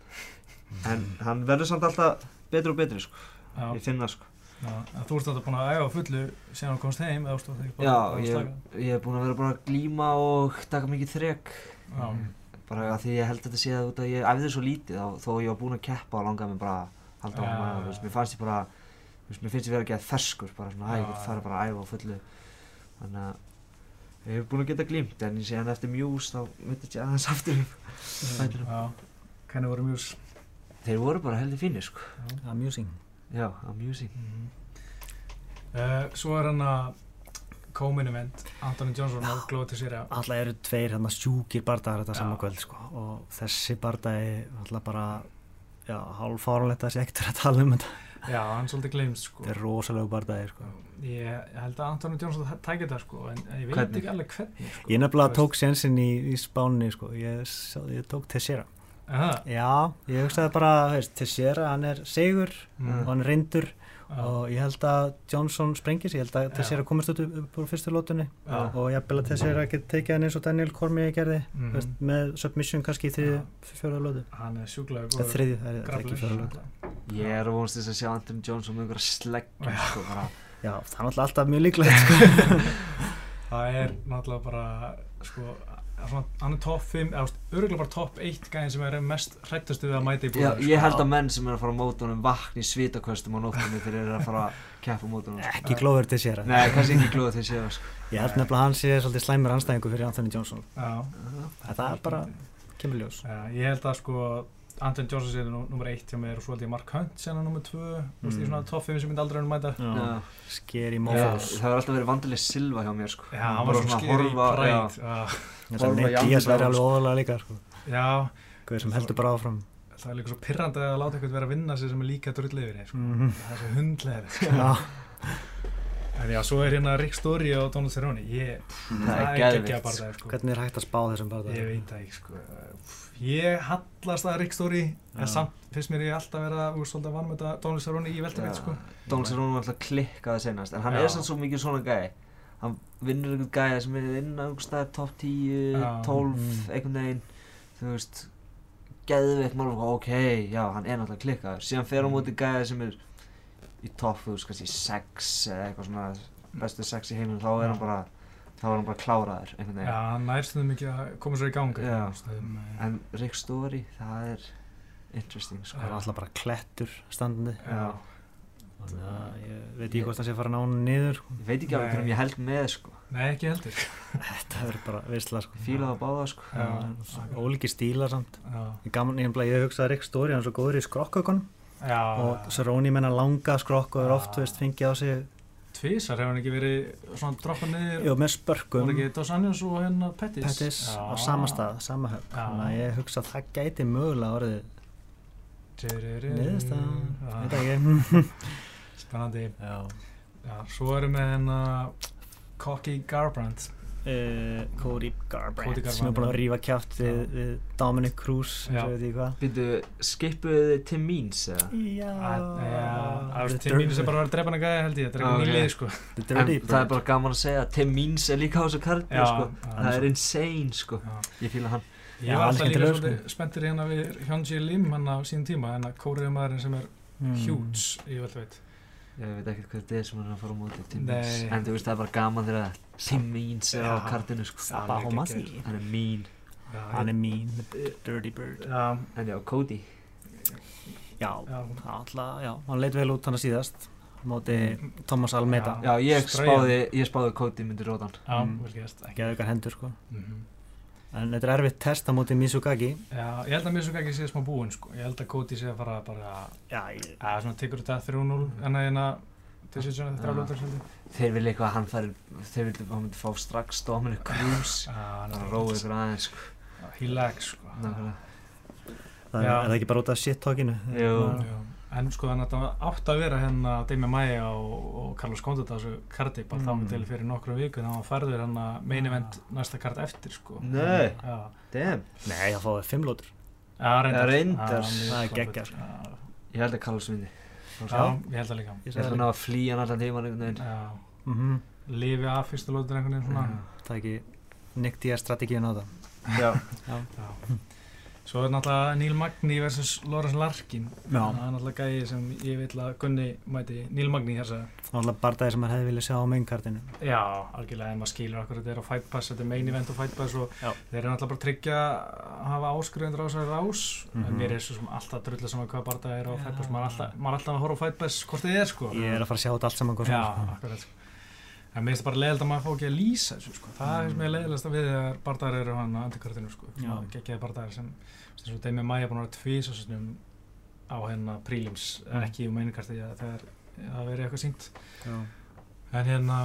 en hann verður samt alltaf betri og betri sko Já, ég finn það sko já. Þú ert þetta búin að æfa á fullu síðan þú komst heim eða þú stóð ekki bara Já, að ég, ég er búinn að vera bara að glíma og taka mikið þrek bara að því ég held að þetta sé að að ég æfði svo lítið þá, þó ég var búinn að keppa og langaði mig bara að halda á veist, já. mér fannst ég bara þú veist, mér finnst ég vera að geta ferskur bara svona, að get fara já. bara að æfa á fullu þannig að ég hef búinn að geta glímt en ég sé hann eftir mjús þá myndi ég aðeins aftur já. Hvernig voru mjús? þeir voru bara heldur fínir sko Já. Amusing já, amusing Uh, svo er hann að Comin event, Anthony Johnson og Glóð til sér Alltaf eru tveir hérna sjúkir bardagar þetta saman kvöld sko. og þessi bardagi alltaf bara já, hálf fáránlegt að sé verið að tala um þetta Já, hann er svolítið gleymst sko. þetta er rosalega bardagi sko. ég, held að Anthony Johnson tækir það sko, en ég veit Hvernig? ekki alveg hvernig sko. ég nefnilega tók sénsinn í, í spáni sko. ég, ég tók Tessera já, ég hugsaði bara veist, Tessera, hann er segur mm. og hann er reyndur Já. og ég held að Johnson sprengis, ég held að Já. Tessera komast út upp, upp úr fyrstu lótunni Já. og jafnvel að Tessera geti tekið hann eins og Daniel Cormier gerði Mhm. veist, með submission kannski í þriði, fjóða lótu hann er sjúklega góður þriði, það er, það er ekki fjóða lótu Ég er að vonast þess að sjá Anthony Johnson með einhverja sleggjum Já. sko, bara já, það er náttúrulega alltaf mjög líklegt sko. það er náttúrulega bara sko, hann er topp 5 eða örgulega bara topp 1 gæðin sem er mest hrættastu við að mæta í Já, búið ég held að menn sem er að fara á mótunum vakni í svitaköstum á nóttunni þegar þeir eru að fara að keppa á mótunum sko. ekki glóður Tessera Nei, kannski ekki glóða til séu sko. ég held nefnilega að hann sé svolítið slæmur anstæðingu fyrir Anthony Johnson. Það er bara, kemur ljós. Já, ég held að sko Anton Johnson sé nú nummer 1 hjá mér og svo held ég Mark Hunt hann nummer 2 mm. í Mm. svona 5 sem myndi aldrei hann mæta Já. Scary Já, Mofos Það hefur alltaf verið vandileg silva hjá mér sko. Já, hann var svona að Nate andlitið Diaz á væri alveg óvalega líka sko. já, Guður sem heldur bara áfram það er líka svo pirrandi að láta eitthvað vera að vinna sig sem er líka drullið yfir sko. Mhm. Það er svo hundlega Já, En já, svo er hérna Rick Story og Donald Cerrone Ég, Það það er geggja bara sko. hvernig er hægt að spá þessum bara Ég veit það ekki sko. Ég hallast að Rick Story Já. en samt finnst mér ég alltaf vera úr svolítið vann með þetta Donald Cerrone í veltaveit sko. Donald Cerrone var alltaf klikkað senast en hann Já. er sann svo mikið svona gæi hann vinnur einhvern gæi sem er inn á top 10, Já. 12 Mm. einhvern veginn þú veist geðveikt mál ok, já, hann er náttúrulega klikkaður síðan fer á Mm. móti gæi sem er í top, þú veist, kannski 6 eða eitthvað svona bestu 6 í heiminum þá er hann bara þá er hann bara kláraður einhvern Já, veginn hann nærstuðum ekki að koma svo í gang Já. Stöðum, en Rick Story, það er interesting sko. Það er alltaf bara klettur standandi Já, Þannig að ég veit ekki hvort það sé að fara nánu niður sko. ég veit ekki alveg Nei. hvernig ég held með sko. nei ekki heldur Þetta er bara veistla sko. ég fíla það báða sko. Já. Ólíki stílar samt Já, Ég gaman, ég, ég hugsaði Rick Story, hann er svo góður í skrokkökun já og Saróni menna langa skrokk og er oft, Já. veist, fengið á sig Tvísar hefur hann ekki verið svona droppað niður? Jú, með Var spörkum ekki Dos Anjos og hérna Pettis? Pettis á sama stað, sama höfn. Þannig að ég hugsa að það gæti mögulega orðið niðurstað, veit Já, ekki. Spennandi. Já. Já, svo erum við hérna Cocky Garbrandt uh, Cody Cody Garbrandt sem er búin að rífa kjátt við, við Dominic Cruz veit ég Býtu, skipuðu þið Tim Means eða? Já Já, til mínu sem bara að drepa hana gæði held ég, þetta er Já, eitthvað ok. nýlið sko En það er bara gaman að segja að Tim Means er líka á þessu kardi Já, sko. já. Það er insane sko Já. Ég fíla hann Ég var hann alltaf er líka svolítið spenntur í hérna við Hyunji Lim hann á sínum tíma, hérna kóriðu maðurinn sem er Mm. huge í veldveit Ég veit ekkert hvað þetta er sem hann er að fara á móti Tim Nei. Means En þú veist það er bara gaman þegar Tim Means er á Já. kardinu sko. Hann er mean Hann er mean, the Dirty Bird. En já, Cody. Já, alltaf, já, hann leit vel út hann að síðast á móti Thomas Almeida. Já. Ég spáði, Cody myndi rótan. Já, Mm. ekki geða ykkar hendur sko. Mhm. En þetta er erfitt test á móti Misugagi Já, ég held að Mizukaki sé smá búinn sko. Ég held að Cody sé að fara bara Já, ég, að svona tekur þetta 3-0 en að hérna decision Já. þetta þrjálflöður svolítið Þeir vilja eitthvað að hann fær Þeir vilja að hann myndi fá strax Dominic Cruz. Já, Það er róið ykkur aðeins sko. He lags sko. Nákvæmlega. það er, Já. er það ekki bara út af shit-talkinu? Jú. Já, En sko þannig að það átt að vera hérna Demi Maia og, og Carlos Condit á þessu karti bara þá Mm. með til fyrir nokkru viku þannig að hann færður hann að main event næsta kart eftir sko. Nei. Já, Damn. Nei, það fáið fimm lótur já reyndar. Það er geggjað, sko. Já, Ég held að Carlos vinni. Já, ég held það líka. Ég held að hann að flýja hann allan tíman einhvern veginn. Já, mm lifi af fyrstu lótur einhvern veginn svona. Það er ekki Nick Diaz strategíun á það. Já. Já. Svo er náttúrulega Neil Magni versus Lawrence Larkin Já. Það er náttúrulega gæði sem ég vil að Gunni mæti Neil Magni þessa Náttúrulega bardagi sem maður hefði viljað sjá á mainkartinu Já, algjörlega, en maður skilur okkur þetta er á Fight Pass, þetta er main event á Fight Pass og Já. þeir eru náttúrulega bara tryggja að hafa áskrifundur á þessari rás en Mhm. mér er svo sem alltaf drulla saman hvað barða er á. Fight Pass, maður er alltaf, maður er alltaf að horfa á Fight Pass hvort þið er sko Ég er að fara að sjá þetta allt saman En mér finnst það bara leiðilegt að maður fá ekki að lýsa þessu sko. Það er sem er leiðilegast að við þegar barðar eru hann á andikartinu sko. Já. Gekkjaði barðar sem, sem svo Demi Maia búin að vera tvís á hérna prílims, Mm. ekki um einikarti þegar það verið eitthvað sínt. Já. En hérna,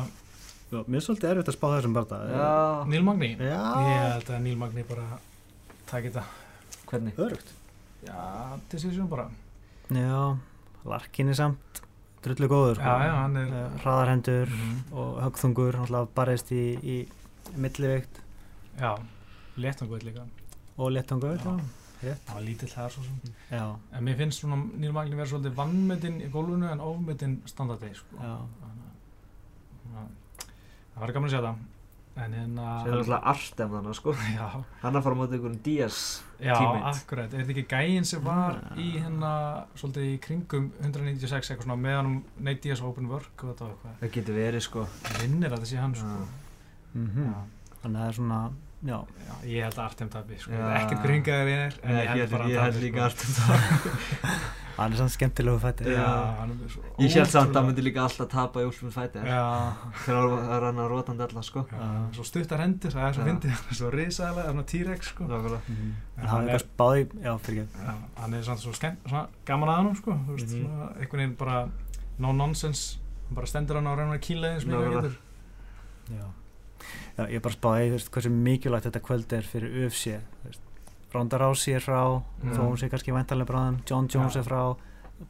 Já, Mér er svolítið erfitt að spá þessum barda Já Neil Magni, Já ég held að Neil Magni bara taki þetta. Hvernig? Örugt Já, decision bara. Já, Larkin er samt drullu góður sko. Já, já, hann er... Eh, Hraðarhendur Mhm. og högþungur barist í, í milliveikt Já, léttanguð líka. og rétt það var lítill þar svo sem Já, en mér finnst svona Níl Magni vera svolítið vannmetinn í gólfinu en ofmetinn standardi sko. það var gaman að sjá það en hérna Það er alltaf Artem þannig sko já, Hann er að fara á móti einhverjum Díaz já Teammate. akkurat, er þetta ekki gæinn sem var Ja. í hérna svolítið í kringum 196 eitthvað svona meðan um Nate Diaz Open Work og þetta og eitthvað Það getur verið sko vinnir að það sé hann sko. Mhm já. Þannig að það er svona, já, Já, ég held að Artem tabi sko. Hver hingaður ég er en ég held ég að held tabi líka Artem það hann er svona skemmtilegu er svo Ég held samt að hann myndi líka alltaf tapa í Fighter já, Þegar það er hann að rótandi alla sko já, svo stuttar hendur það er svo fyndið, hann er svo risaðlega hann er T-Rex sko. En hann er ekki. Já, hann er samt svo skemmt, svona gaman að hann sko, þú veist, Mhm. svona einhvern veginn bara no nonsense, hann bara stendur hann á og Nákvæmlega. mikið getur. Já. Já, ég er bara spáði, þú veist, hversu mikilvægt þetta kvöld er fyrir UFC. Ronda Rousey er frá, Mm. þó hún sé kannski væntalega bráðum, John Jones Já. er frá,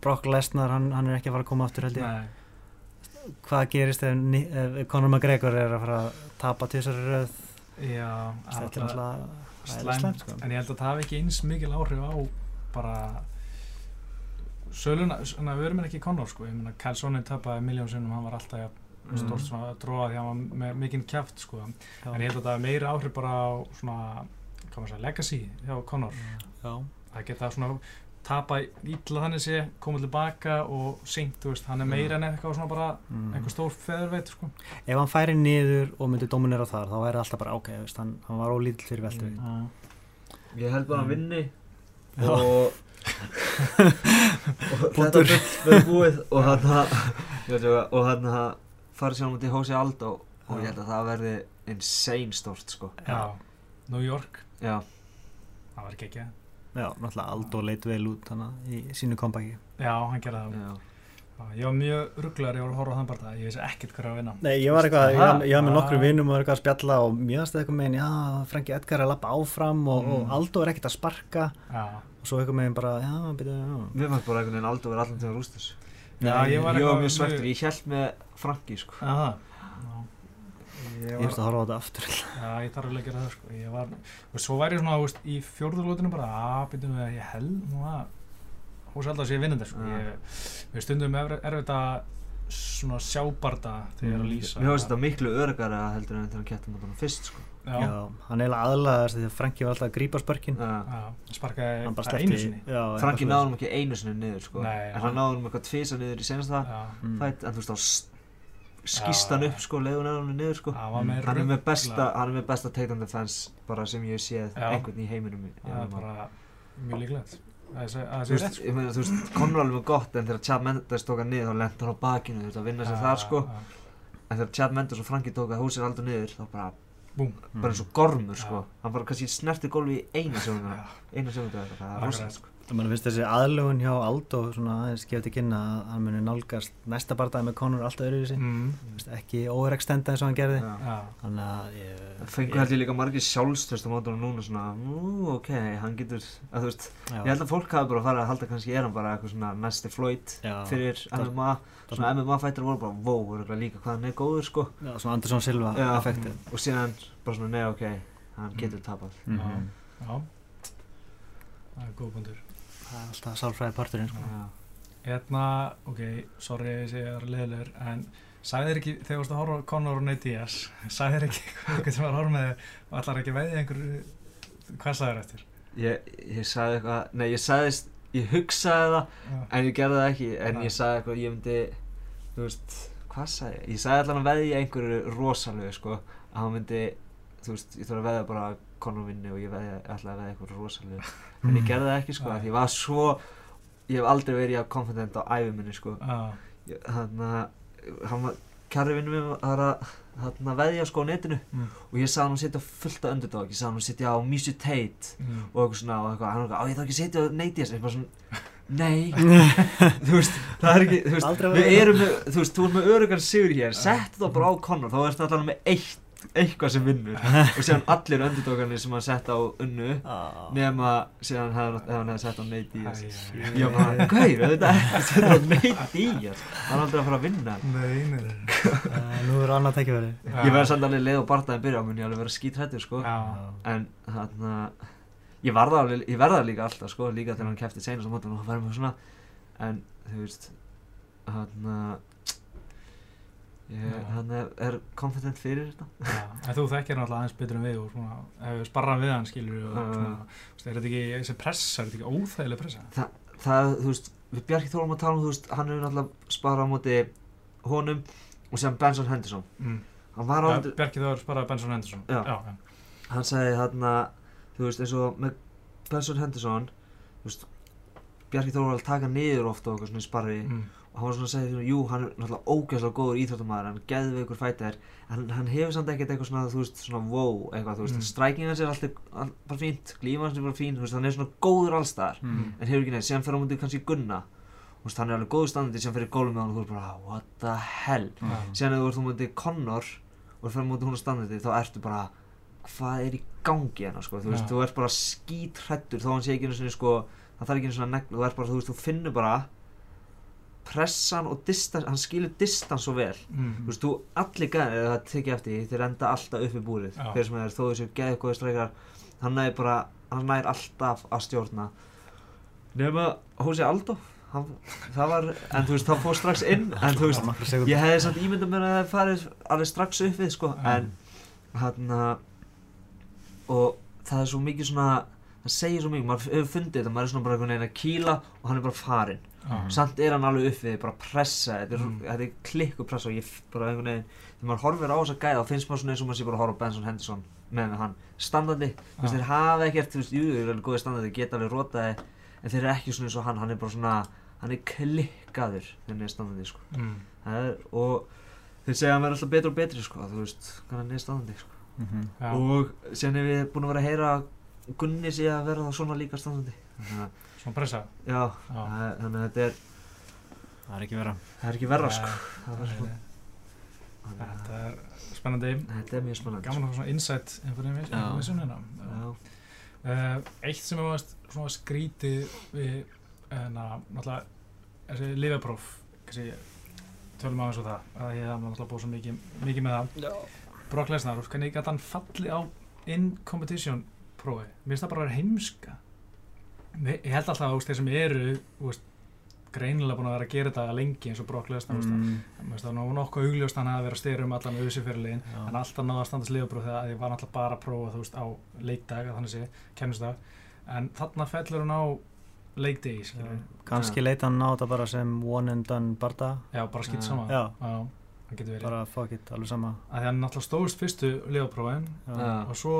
Brock Lesnar, hann, hann er ekki að fara að koma aftur held ég. Nei, Hvað gerist ef, ef Conor McGregor er að fara að tapa til þessari röð? já, Þetta er alltaf slæmt, sko. en ég held að það hafi ekki eins mikil áhrif á bara söluna, svona við erum ekki Conor sko, ég meina Kyle Sonnen tapaði miljón sinnum, hann var alltaf Mm. stórt svona dróða því að hann var með mikinn kjaft sko, Já. en ég held að það er meira áhrif bara á svona, hvað maður segja, legacy hjá Conor, Já. það geta svona tapa ítla þannig sé, koma tilbaka og seint, þú veist, hann er meira en eitthvað svona bara Mm. einhver stór feðurveit sko. Ef hann færi niður og myndi dominera þar, þá væri alltaf bara, ok, veist, hann, hann var ólítill fyrir veltu. Mm. Ég held bara að hann Mm. vinni Já. og, og þetta verður búið og ekki, og þarna farið sér á mútið Hósi Aldó og ég held að það verði insane stórt sko. Já, New York, Já, það var ekki ekki Já, náttúrulega Aldo leit vel út hana í sínu kompaki. Já, hann gerði það. Já. Já, Ég var mjög rugglar, ég var að horfa á þann bara ég vissi ekkert hver að vinna. Nei, ég var eitthvað, ég, var- ég með ah. nokkru vinnum og var eitthvað að spjalla og mjög aðstæði eitthvað meginn, já, Franki Edgar er að lappa áfram og, og Mm. Aldo er ekkert að sparka. Já, og svo eitthvað meginn bara, já, já. Mér fannst bara einhvern veginn Aldó verið allan til að rústa þessu Já, ég var Ég eitthvað var mjög svektur, ég held með Franki sko Já, það Já. Ég veist var, að horfa á þetta aftur. já, ég þarf alveg að gera það sko Ég var, og svo væri ég svona, þú veist, í fjórðurlótinu bara að byrjum við að ég held að hús alltaf sé vinnandi sko. Ég, við stundum er, erfitt að svona sjábarda þegar er að lýsa Mér finnst þetta miklu örgara heldur en þegar hann kettum hann fyrst sko Já, Já, hann eiginlega aðlagaðist því að Franki var alltaf að grípa spörkin. Já. já, sparkaði bara bara einu sinni Franki hann ekki einu sinni niður sko Nei, En hann- hann eitthvað tvisa niður í senasta Já, Mm. fætt En þú veist þá s- skýst hann upp sko leiðun er hann niður sko. Hann er með besta, ruggla- hann með besta takedown defense bara sem ég séð einhvern í heiminum Það er bara mjög líklegt. Að þú veist, sko. þú veist, Conor alveg gott en þegar Chad Mendes tók hann niður þá lent hann á bakinu þú veist, að vinna sér þar sko. en þegar Chad Mendes og Franki tók að húsir aldrei niður þá bara, Búm. bara eins og gormur sko. Hann bara kannski snerti gólfi í eina sjónu eina sjónu það er Akkurat. rosalegt sko Man finnst þessi aðlugun hjá Aldo svona aðeins gefið til kynna að hann muni nálgast næsta bardaði með Conor alltaf öðruvísi. Mm. Veist, ekki overextenda eins og hann gerði. Já. Já, Þannig að ég... fengur held ég líka margir sjálfstöðst á mótunum núna svona, nú ok, hann getur að þú veist, Já, ég held að fólk hafi bara farið að halda kannski er hann bara eitthvað svona næsti Floyd Já. fyrir Það- MMA svona MMA fættir voru bara, wow, örugglega líka hvað hann er góður sko Já, svona Anderson Silva Já. effektið. og síðan bara svona, nei ok, hann getur tapað Mhm. já Það er góð bundur Það er alltaf sálfræði parturinn sko. Hérna, ok, sorry ég sé að það er leðilegur En sagðir ekki, þegar þú varst að horfa Conor og Nate Diaz Sagðir ekki eitthvað sem var að horfa með þig Og allar ekki veðið einhver Hvað sagðir eftir? Ég, ég sagði eitthvað, nei ég sagðist, ég hugsaði það Já, en ég gerði það ekki, en Nei. ég sagði eitthvað, ég myndi, þú veist, hvað sagði ég? Ég sagði allan að veðja einhverju rosalegu sko, að hann myndi, þú veist, ég þarf að veðja bara Conor vinni og ég veðja, ætlaði að veðja einhverju rosalegu en ég gerði það ekki sko, Nei. af því ég var svo, ég hef aldrei verið jafn confident á æfi minni sko. Þannig að hann var kæri vinnum minn var að þarna veðja sko á netinu. Mm. og ég sagði hann að setja fullt af underdog. Ég sagði hann að setja á Misu Tate mm. og eitthvað svona og eitthvað, hann var eitthvað, á ég þarf ekki að setja á Nate Diaz. Eitthvað svona, nei. Þú veist, það er ekki, þú veist við erum með, þú veist, þú ert með örugan sigur hér. Sett það bara á Conor, þá ertu allan með eitt eitthvað sem vinnur. Og síðan allir underdogarnir sem hann sett á unnu Já. nema síðan hefði hef hann hefði sett á Nate Diaz. Æ, æ, æ. ég var bara, gauð, þetta er ekki að setja á Nate Diaz. Hann er aldrei að fara að vinna. Nei, nei, nei. Eh, Nú er annað tækifæri. Ég verði samt alveg leið og bardaðin byrja á mun ég alveg vera skítrættur sko. Já, en þarna ég var það, alveg- ég verða líka alltaf sko, líka þegar hann kefti seinast á mótum og það verður mér svona. En þú veist hann ég, Já. hann er, er confident fyrir þetta en þú þekkir hann alltaf aðeins betur en við og svona, hefur sparrað við hann skilur og svona, er þetta ekki, þessi pressa, er þetta ekki óþægileg pressa? það, þú veist, við Bjarki Þórum að tala um, þú veist, hann hefur náttúrulega sparað á móti honum og sem Benson Henderson Mm. hann var Ja, aldrei, Bjarki Þór sparraði Benson Henderson. Já. já, já. hann sagði þarna þú veist, eins og með Benson Henderson þú veist, Bjarki Þórum var að taka niður ofta eitthvað svona í sparri Mm. Hann var svona að segja, jú, hann er náttúrulega ógeðslega góður íþróttamæður, hann geði ykkur fættir en hann hefur samt ekkert eitthvað svona, þú veist, svona wow, eitthvað, þú veist, Mm. mm. stræking hans er alltaf all, bara fínt, glíma hans er bara fín, þú veist, hann er svona góður allstaðar, Mm. en hefur ekki neitt, síðan fyrir á mútið kannski Gunna, þú veist, hann er alveg góður standandi, síðan fyrir gólum með hann og þú er bara, what the hell, Já. síðan ef þú ert á mútið Connor og fyrir á mútið hún á standandi, þá ertu bara, hvað er í gangi hérna, sko, þú veist, Já. þú ert bara skítrættur, þó hann sé ekki einu sinni, sko, það þarf ekki einu svona neglu, þú ert bara, þú veist, þú finnur bara pressan og distans, hann skilur distans svo vel. Mm. þú veist, þú allir gæðir það tekið eftir þeir enda alltaf upp í búrið Já. hver sem er, þó þessu gæði góði streikar hann nær bara, hann nær alltaf að stjórna. Nema Hósi Aldó hann, það var, en þú veist, það fór strax inn en þú veist, ég hefði samt ímyndað mér að það farið alveg strax upp við, sko, en hann og það er svo mikið svona það segir svo mikið, maður hefur fundið þetta maður er svona bara einhvern veginn að kýla og hann er bara farinn Já. samt er hann alveg upp við, bara pressa þetta er, Mm. mm. þetta er klikku pressa og ég bara einhvern veginn, þegar maður horfir á þessa gæða þá finnst maður svona eins og maður sé bara að horfa á Benson Henderson með hann, standandi þú veist, þeir hafa ekkert, þú veist, jú, þeir eru alveg góði standandi þeir geta alveg rotaði, en þeir eru ekki svona eins og hann hann er bara svona, hann er klikkaður þegar hann er standandi, sko Mm. það er, og þeir segja að hann verður alltaf betri og betri, sko, þú veist, hann er standandi, sko Mhm. Já. og síðan er við búin að vera að heyra að Gunni sé að vera það svona líka standandi að, Svona pressa. já, Já. það er- þannig að þetta er Það er ekki vera. það er ekki verra, sko er að- Þetta er spennandi. Þetta er mjög spennandi Gaman að fá svona insight einhvern Já. veginn hérna. Já, Uh, eitt sem er svona skrítið við na, náttúrulega þessi kannski tölum á eins og það að ég hef náttúrulega búið svo mikið, mikið með það Brock Lesnar, hvernig gæti hann falli á in competition prófi mér finnst það bara að vera heimska ég held alltaf að þeir sem eru veist, greinilega búin að vera að gera þetta lengi eins og Brock Lesnar mm. Það nú nokkuð augljóst hann að vera að styrir um allan auðsifyrirlegin Já. en alltaf náða að standast liðabróð þegar ég var náttúrulega bara að prófa veist á leikdag að þannig sé, en þarna fellur hún á leikdegi skilur Kanski leita hann á þetta bara sem one and done barda. já, bara skipt Já. saman Já. það getur verið Bara fuck it, alveg sama. að því hann náttúrulega stóðst fyrstu liðabróðin Já. Já. og svo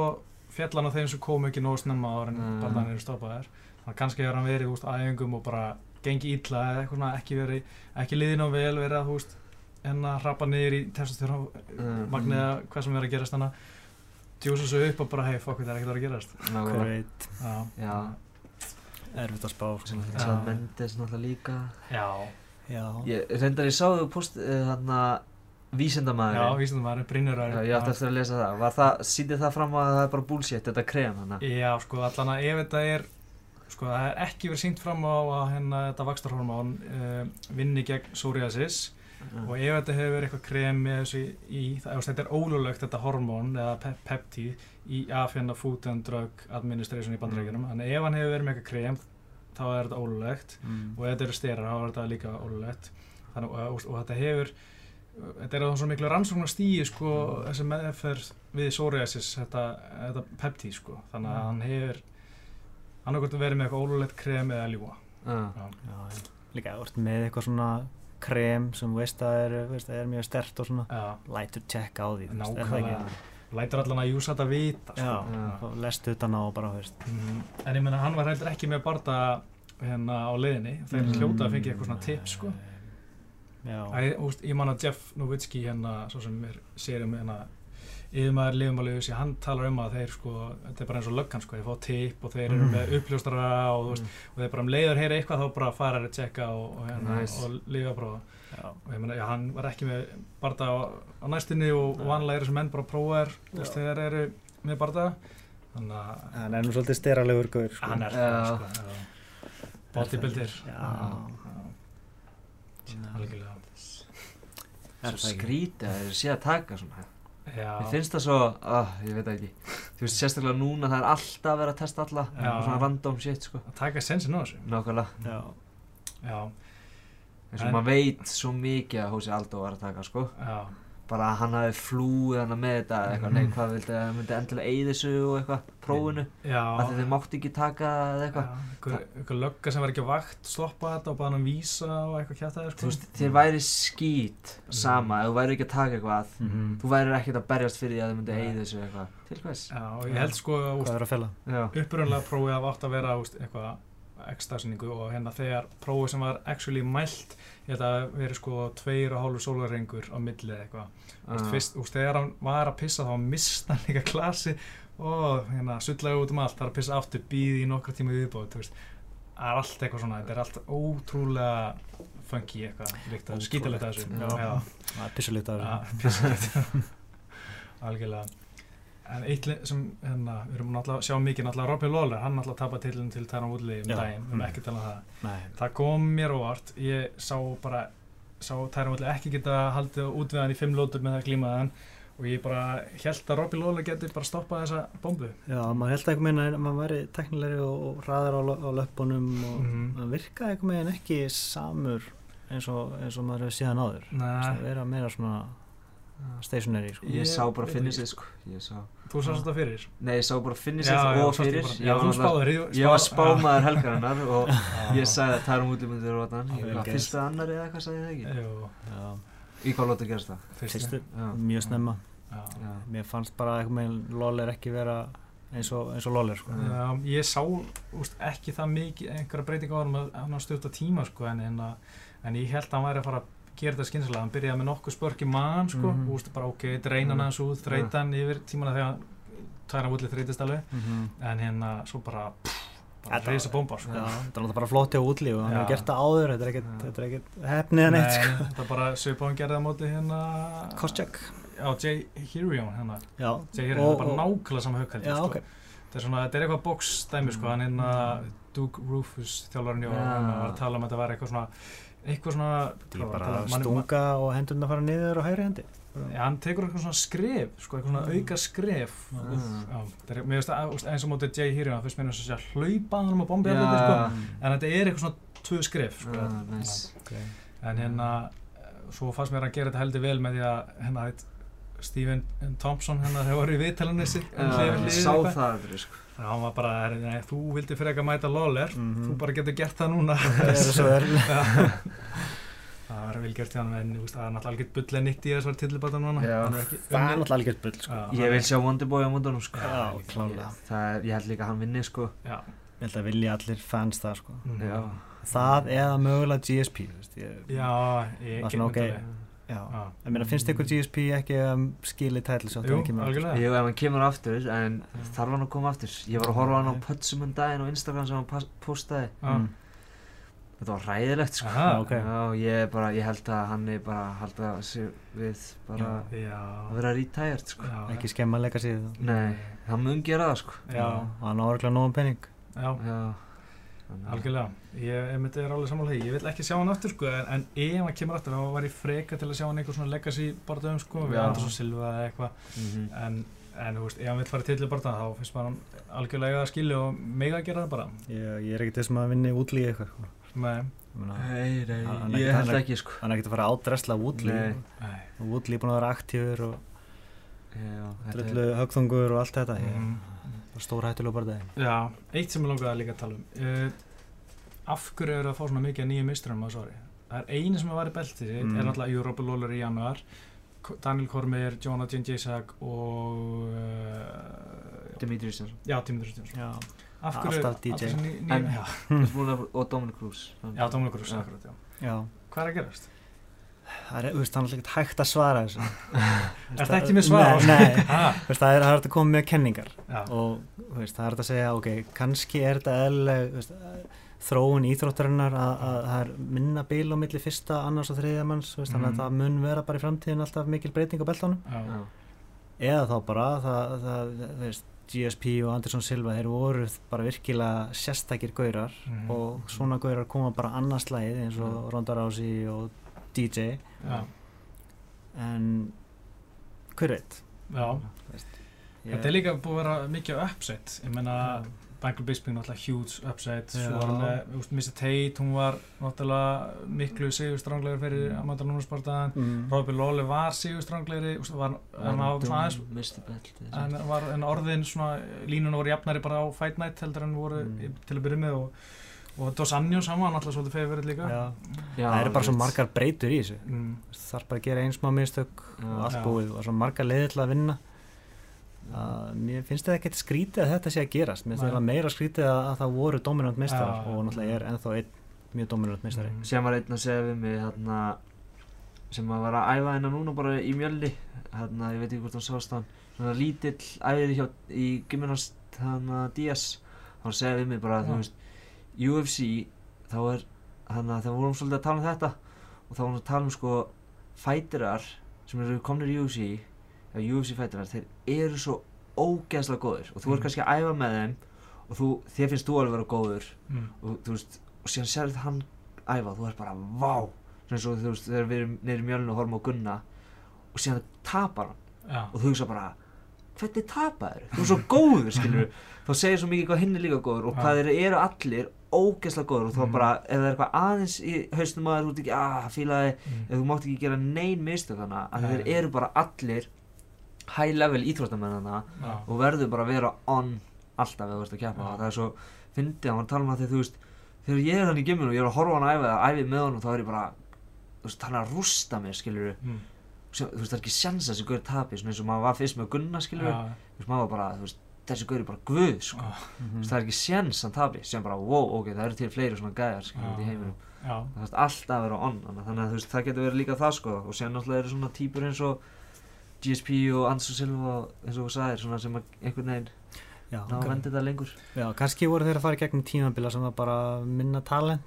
fjall hann á þeim sem kom ekki nóg snemma ára en Já. barðan eru stoppaðir þannig að kannski hefur hann verið á æfingum og bara gengi illa eða eitthvað svona ekki verið ekki liðin á vel verið að veist en að hrappa niður í testosterón Mm. magnið að hvað sem er að gerast þannig að djúsa svo upp og bara hei it, það er ekkert að að gerast. Já, Já, erfitt að spá. sem að Já. það Mendes náttúrulega líka. Já, Já. Ég reyndar ég sáðu post þarna já, vísindamæður vísindum maður, Brynjar Já, ég átti eftir að lesa það. Var það, sýndi það fram að það er bara bullshit, þetta krem hana Já, sko, allan að ef þetta er sko, það er ekki verið sínt fram á að hérna þetta vakstarhormón uh, vinni gegn psoriasis. Og ef þetta hefur verið eitthvað krem með þessu í, ef þetta er ólulegt þetta hormón eða pe peptíð í af hérna Food and Drug Administration í bandarækjunum, þannig ef hann hefur verið með eitthvað krem þá er þetta ólulegt Mm. og ef þetta eru styrar þá er þetta líka ólulegt þannig, og, og, og þetta hefur þetta er á svo miklu rannsóknar stíi sko, þessi meðferð við psoriasis þetta, þetta peptíð sko. Þannig að hann hefur annarkvæmt verið með eitthvað ólulegt krem eða ljúa Já, Já. Já, já. Líka, þú ert með eitthvað svona krem sem þú veist að er, veist, að er mjög stert og svona Já, lætur tjekka á því, þú veist, það nákvæmlega ekki? lætur allan að júsa þetta vita Já, sko. þá lestu utan á og bara, þú veist. Mm, en ég meina hann var heldur ekki með barda hérna á leiðinni þeir Mm. hljóta að fengja eitthvað svona tips sko Já, Æ, úst, ég man að Jeff Nowitzki hérna, svo sem er sérum hérna yfirmaður lifumáliðus, hann talar um að þeir sko, þetta er bara eins og löggan sko, þeir fá tip og þeir eru Mm. með uppljóstara og, mm. og þeir bara um leiður heyra eitthvað þá bara fara að tjekka og, og, hérna, Nice. og lifaprófa já, og ég meina, já, hann var ekki með barda á, á næstinni og, og vanlega eru sem menn bara prófa þú veist, þegar eru með barda. Þannig að hann er nú svolítið styralegur gaur, sko. hann er það sko, Er það ekki? skrítið að þeir sé að taka svona Mér finnst það svo, ah, ég veit ekki. Þú veist, sérstaklega núna það er alltaf verið að testa alla. Svona random shit, sko. Að taka sensin á þessu. Nákvæmlega. Já, Já, eins og En- maður veit svo mikið að Hósi Aldó var að taka, sko. Já, bara að hann hafi flúið hann með þetta eitthvað, Mhm. nei, hvað vildi að hann myndi endilega eigið þessu og eitthvað, prófinu? Að þið mátti ekki taka það eða eitthvað. Einhver, einhver lögga sem var ekki vakt stoppa þetta og bara hann að vísa og eitthvað kjátaði þú sko. veist, þér væri skít sama ef þú væri ekki að taka eitthvað. Mhm. þú væri ekkert að berjast fyrir því að þið myndi eigið þessu eitthvað. Til hvers? Já, og ég held sko að hvað er að upprunlega prófið að átt að vera úst, eitthvað ekstasinningu og hérna þegar prófið sem var actually mælt ég held að veri sko tveir og hálfur sólarengur á milli eða eitthvað. Ah. úst, þegar hann var að pissa þá mista hann líka klasi og hérna sullaði út um allt, það er að pissa aftur býði í nokkra tíma viðbóð það er allt eitthvað svona, þetta er allt ótrúlega funky eitthvað að skítilegt að þessu. Er pissulíkt af Já, þessu. algjörlega en eitt sem hérna, við erum náttúrulega að sjá mikið náttúrulega Robbie Lawler, hann náttúrulega tapar tillin til Tæran Woodley um Já. daginn, við erum Mm. ekki að tala um það Nei, það kom mér óvart, ég sá bara sá Tæran Woodley ekki geta haldið út við hann í fimm lótur með það glímaðan og ég bara held að Robbie Lawler geti bara stoppað þessa bombu Já, maður held eitthvað meina að maður væri teknilegri og, og hraðar á, á löpunum og Mhm. það virkaði eitthvað meginn ekki samur eins og, eins og maður hefur síðan áður Nei, það vera meira svona stationary sko. ég Ég sá bara finnisið sko. Ég sá, þú sást þetta fyrir nei, ég sá bara finnisið og fyrir. Já, spáður ég- var spá- spámaður helgarinnar og ég sagði að Tærum útlýmundir og þannig, fyrsta annar eða eitthvað sagði ég það ekki? Í hvað lótu gerst það? fyrstu mjög snemma. Já. já, mér fannst bara eitthvað meginn LOL er ekki vera eins og, eins og LOL er sko. Já, ég sá úst, ekki það mikið einhverja breytinga á hann að stutta tíma sko, en, en, að- en ég held að hann væri að fara að gera þetta skynsilega, hann byrjaði með nokkuð spörk í mann sko, Mhm. úst, bara ok, dreina hann Mhm. aðeins út, þreita hann yfir tímana þegar tæra völdið þreytist alveg mm en hérna svo bara, Þetta- reysa bomba sko. Já, það er náttúrulega bara flott hjá útlíf og hann hefur gert það áður, þetta er ekkert, Já. þetta er ekkert hefnið en eitt sko. þetta er bara svipáðan gerði á móti hérna Kostjak Já, Jay Hirion hérna Jay Hirion, það er bara nákvæmlega sama högg Já, sko. ok þetta er svona, þetta er eitthvað boxdæmi sko, hann hérna Duke Rufus þjálfarinn og hann var að tala um að þetta var eitthvað svona eitthvað svona Það er bara manni- stunga og hendurna fara niður á hægri hendi Já, hann tekur eitthvað svona skref, sko, eitthvað svona auka skref. Er, mér það, úst, eins og mótið Jay mér eins og sé að hlaupa hann um að bombi allir, sko. En þetta er eitthvað svona tvö skref, sko. Já, nice. okay. En hérna, svo fannst mér að gera þetta heldur vel með því að, hérna, Stephen Thompson, hérna, þegar voru í viðtalunni sig, Já, ég sá það aldrei sko Já, hann var bara, nei, þú vildi fyrir eitthvað mæta Lawler, Mhm. þú bara getur gert það núna. Það er svo Já. það var vel gert hjá hann, en það er náttúrulega algjört bull en nýtt í þessar tillibata núna. Já. Hann er ekki Það er náttúrulega algjört bull sko. Já, Ég vil sjá Wonderboy á múndunum sko Já, klálega Það er, ég held líka að hann vinni sko Já. Ég held að vilja allir fans það sko. Mhm. Já, Það eða mögulega GSP þú veist, ég, Já, ég Það er svona, ok. Ég meina, finnst ykkur GSP ekki um, skilið tætlis Jú, algjörlega. Jú, ef hann kemur aftur, en þarf hann að koma aftur? Ég var að horfa á hann á Pötsum um daginn á Instagram sem hann postaði. Já. Mm. Þetta var ræðilegt sko. Aha, ok. Já, ég, bara, ég held að hann er bara að halda sig við bara Já. að vera retired sko. Já. Ekki skemma að leika síðu Nei, hann mun gera það sko. Já, Hann á orðlega nógum penning já, algjörlega. Ég, myndi er alveg samanlega því. Ég vil ekki sjá hann aftur, sko, en, en ef hann kemur aftur, þá var ég freka til að sjá hann eitthvað svona legacy barðum, sko, við. Andersson Silva eða eitthvað. Mhm. En, en, þú veist, ef hann vil fara til í barðan, þá finnst maður hann algjörlega að skilja og mega að gera það bara. Ég, ég er ekkert þessum að vinni útlíð eitthvað sko. Nei, Ég meina, Nei, nei, Hann- er ég held er- ekki sko Hann er ekkert að fara að ádresla útlíð Nei. nei. og útlíð búin að vera aktífur og er drullu högþungur og allt þetta ég, Mhm. Stór hættulega bara það Já, eitt sem ég langaði líka að tala um. Uh, af hverju eru að fá svona mikið að nýju misturum á svari? Það er eini sem var í belti, Mm. er náttúrulega Europa Lawler í januar, Daniel Cormier, Jonathan Jasak og uh, Dimitri Stjánsson já. Já, Af hverju Alltaf DJ. ný, ný, En- Og Dominic Cruz já, Dominic Cruz, akkurat, já. já Hvað er að gerast? Það er, þú veist, hann er alltaf ekkert hægt að svara þessu Er það ekki með svar á Nei, nei. Ah, Þú veist, það er, það hægt að koma með kenningar já, og veist, það er hægt að segja, ok, kannski er þetta veist, þróun íþróttarinnar að, að það er minna bíl á milli fyrsta, annars og þriðja manns veist, þannig Mhm. að það mun vera bara í framtíðin alltaf mikil breyting á Já, eða þá bara það, það, þú veist, GSP og Anderson Silva þeir voru bara virkilega sérstakir gaurar Mhm. og svona gaurar koma bara annars lagið eins og Já. Ronda Rousey og DJ já, en hver veit? Þetta er líka búið að vera mikið upset. Ég menna Michael Bisping náttúrulega huge upset. Svo var hann með, þú veist, Mr. Tate hún var náttúrulega miklu sigurstranglegur fyrir Amanda Nunes bardaðan Mm. Robbie Lawley var sigurstranglegri var, hann var aðeins en var en orðin svona línuna voru jafnari bara á Fight Night heldur en voru Mm. til að byrja með og, og Dos Anjos hann var náttúrulega svolítið fegur líka. Já. Já, það eru bara svo ég margar breytur í þessu. Mm, það þarf bara að gera eins smá mistök og allt búið og svo margar leiðir til að vinna. Að mér finnst þetta ekkert skrítið að þetta sé að gerast. Mér finnst þetta meira skrítið að, að það voru dominant meistarar og náttúrulega er ennþá einn mjög dominant meistari. Mm. sem var einn að segja við mig hérna, sem að var að æfa hérna núna bara í mjölni. Hérna, ég veit ekki hvort hann sást hann. Svona lítill æfiri hjá í gymminast hérna Díaz. Hann segja við mig bara Já. UFC þá er hérna þegar vorum svolítið að tala um þetta og þá vorum við að tala um sko fætirar sem eru komnir í UFC eða UFC fætirar þeir eru svo ógeðslega góðir og þú Mm. er kannski að æfa með þeim og þú, þér finnst þú alveg vera góður mm, og þú veist og síðan sérðu hann æfa þú er bara vá! Svona eins og þú veist þegar við erum neyri mjölnu og horfum á Gunna og síðan tapar hann já, og þú hugsa bara hvernig tapaður þú er svo góður skilur þá segir svo mikið hvað hinn er líka góður og Já. hvað þeir eru allir ógeðslega góður og þá Mhm. bara ef það er eitthvað aðeins í haustum að þú ert ekki að fílaði. Mm, ef þú mátt ekki gera nein mistök hana að þeir eru bara allir high level íþróttamenn hana já, og verður bara að vera on alltaf ef þú ert að keppa. Já. það er svo fyndið að hann tala um það þegar þú veist þegar ég er hann í gimminu og ég er að horfa hann að æfa eða æfi með hann og þá er ég bara þú veist hann er að rústa mér skilur mm, þú veist það er ekki sjans að þessi gaur tapi svona eins og maður var fyrst með Gunna þú veist maður var bara þú veist þessi gaur er bara guð sko. Já, þú veist það er ekki sjans að tapi sem bara wow ok það eru til fleiri svona gæjar skilur út í heiminum. Já, það er alltaf að vera on þannig að veist það getur verið líka það sko. Og síðan náttúrulega eru svona típur eins og GSP og Anderson Silva eins og þú sagðir svona sem einhvern veginn ná að venda þetta lengur. Já, kannski voru þeir að fara í gegnum tímabila sem var bara minna talent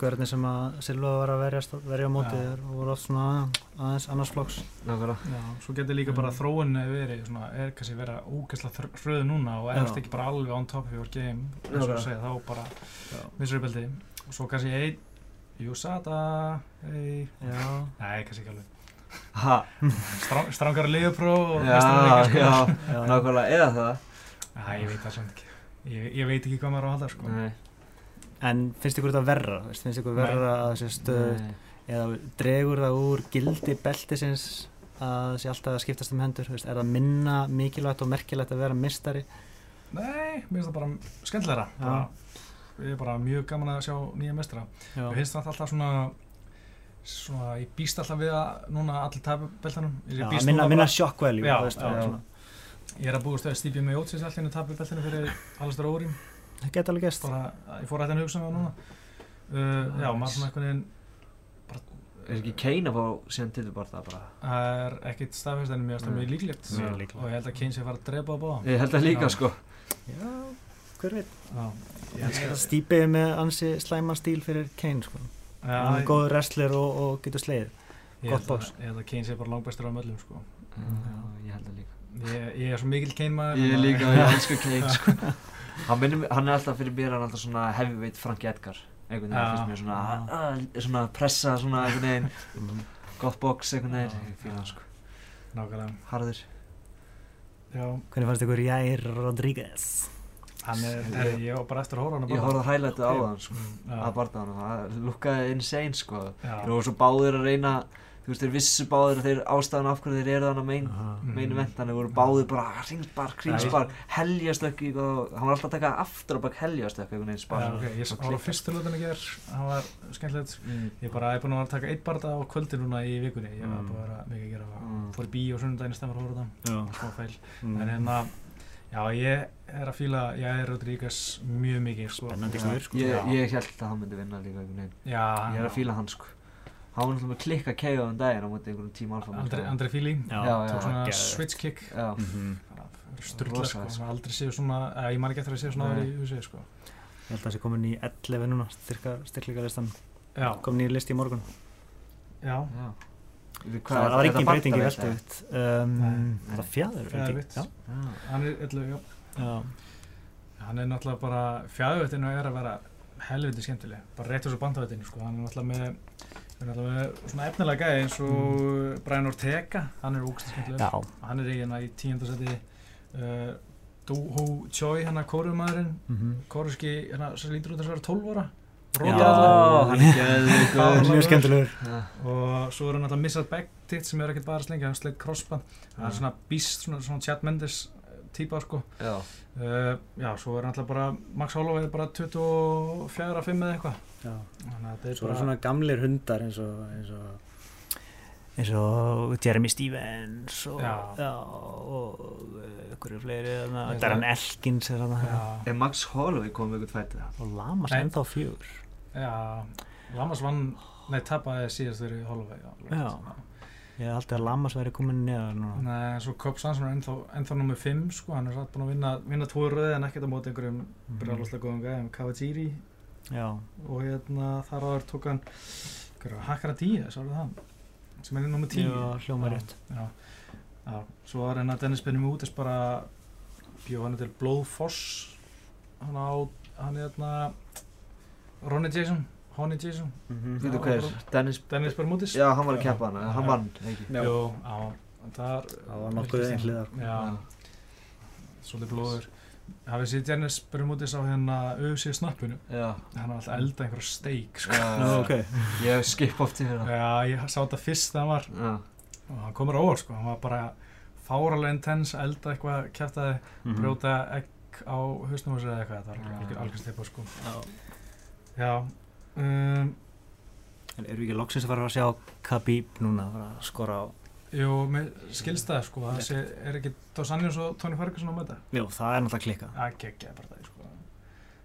görðin sem að Silva var að verja, verja á móti og voru oft svona aðeins annars flokks. Já, svo getur líka bara Mm. þróun verið svona, er kannski vera ógæslega hröðu núna og Já. erst ekki bara alveg on top of your game eins og að segja, þá bara belti og svo kannski einn Júsata hey. já, nei, kannski ekki alveg. Strang, strangara liðupró og já meistaradeildarsleik, sko. já. Já, nákvæmlega eða það. Æ, ég veit það samt ekki. Ég, ég veit ekki hvað maður á að halda sko. nei en finnst ykkur þetta verra? Finnst ykkur verra að þessi stöð nei. eða dregur það úr gildi beltisins að það sé alltaf að skiptast um hendur? Er það minna mikilvægt og merkilegt að vera mistari nei, mér finnst það bara skemmtilegra. Já. bara, ég er bara mjög gaman að sjá nýja meistara. Já, Mér finnst það alltaf svona svona, ég býst alltaf við að núna allir tapu beltanum. Ég, já, býst minna, minna sjokkvæli ég er að búast við að Stevie Miocic allir henni tapu beltinu fyrir Alistair Overeem það geta alveg gæst bara, ég fór að þetta hugsa um það núna uh, já, maður svona einhvern veginn er ekki Kane að fá síðan til bara það bara það er ekkit staðfest en það Nei. mjög líklegt Mjög líklegt. og ég held að Kane sé að fara að drepa á báða ég held það líka Já. sko já, hver veit já, ég elska það Stípið er með ansi slæma stíl fyrir Kane sko. Já, hann er ég- góður wrestler og, og getur sleið ég gott held box. að- ég held að Kane sé bara langbæstur af öllum sko. já ég held það líka ég, ég er svo mikil Kane maður ég að- líka ég elska Kane sko hann, minnir, mig- hann er alltaf fyrir mér hann er alltaf svona heavyweight Frankie Edgar. Einhvern veginn finnst mér svona uh, svona pressa svona einhvern veginn. Gott box einhvern veginn. Fíla hann sko. nákvæmlega. Harður. Já, hvernig fannst ykkur Jair Rodríguez? Hann er, er ég var bara eftir að hóra hann ég horfði að highlightu á hann sko að barða hann það lukkaði insane sko. Voru svo báðir að reyna þú veist þeir vissu báðir að þeir ástæðan af hverju þeir eru þannig að mein Mhm. meinu vent þannig voru báðir bara hringspar, kringspar, heljastökk í og hann var alltaf að taka aftur á bak heljastökk einhvern veginn já, spar ok, ég var á klikka. fyrstu lútin að gera hann var skemmtilegt Mm. ég bara er búin að vera að taka eitt barða á kvöldi núna í vikunni ég var Mm. að vera mikið að gera Mm. fór í bí og sunnudaginn stemmar smá feil mm. en hérna já ég er að fíla ég er Rodríguez mjög mikið sko. Spennandi gaur, sko. ég, ég held að hann myndi vinna líka einhvern veginn já, ég er að fíla hann sko hann var náttúrulega með klikka keiða um daginn á móti einhverjum tíma alfa Andri, Andri Fíli tók svona switch kick. Já, Mhm. sturla sko, sko. hann aldrei séu svona eða, ég man ekki eftir að séu svona aðri í húsi sko. ég held að það sé komin í 11 núna styrka, styrkleikalistan. Já, kom nýr listi í morgun. Já, já. Það var, hvað það var þetta engin breyting í bandaveitt, velduvitt um, Nei. það var fjæður eða? hann er öllu, já. Já, hann er náttúrulega bara fjæðvettinu er að vera helviti skemmtileg. Bara rétt þessu bandavettinu sko. Er Það er náttúrulega svona efnilega gæði eins og Brian Ortega, hann er úgst skemmtilegur. Já, Hann er í hérna í tíundarsæti uh, Do-Ho Choi, hann er kórumæðurinn, mhm. kóruski, hérna sem lítur út að vera 12 ára. Já. Róta allavega. hann er geðveikur mjög skemmtilegur Já. Og svo er hann alltaf Missad Beckitt sem er ekkert bara að slengja, hann sleitt crossband. Það er Já. svona beast, svona, svona Chad Mendes típa sko. Já. Uh, já, svo er alltaf bara Max Holloway bara 24, 5 eða eitthvað. Já. Er Svo er bara... svona gamlir hundar eins og eins og eins og Jeremy Stevens og, Já. og ykkur fleiri þarna, Ég Darren Elkins er Er Max Holloway komið ykkur fætið? og Lamas ennþá já, Lamas vann, nei, tapaði síðast fyrir Holloway. Já. Já. ég hef alltaf að Lamas væri komin neðar núna. Nei, svo Cobb Sanson er ennþá, ennþá nummið 5 sko, hann er satt búinn að vinna, vinna tvo röði en ekkert á móti einhverjum Mhm. brjálvarslega góðum gæðum, Kawajiri Já, og hérna þar áður tók hann hverju, Hakara Díaz, árið það sem er nummið 10 Já, hljómar Já, rétt. Já, já, svo var hérna Dennis Benjamin Útis bara bjóð hann til Blóðfoss. Hann á, hann er hérna Ronny Jason, Honey Jason Mhm. Þú veitu Já, hver? Dennis Dennis Bermudis Já, hann var að keppa hann Já. vann. Jú, það Það var nokkuð einhliðar. Já, svolítið blóður hafið séð Dennis Bermudis á hérna UFC snappinu, Já. hann var alltaf að elda einhverja steik sko. Já, ok. Ég skip oft yfir það. Já, ég sá þetta fyrst þegar hann var Já. og hann komur á orð sko, hann var bara fáralega intens, elda eitthvað, kæftaði Mhm. brjóta egg á hausnum og sér eða eitthvað, þetta var Já. algjör, algjör steipa sko. Já. Um, En eru ekki loksins að fara að sjá Khabib núna að að skora á jú, mér skilst það sko, það sé, er ekki Dos Anjos og Tony Ferguson á möta? Jú, það er náttúrulega klikka Það geggjaði bara það sko.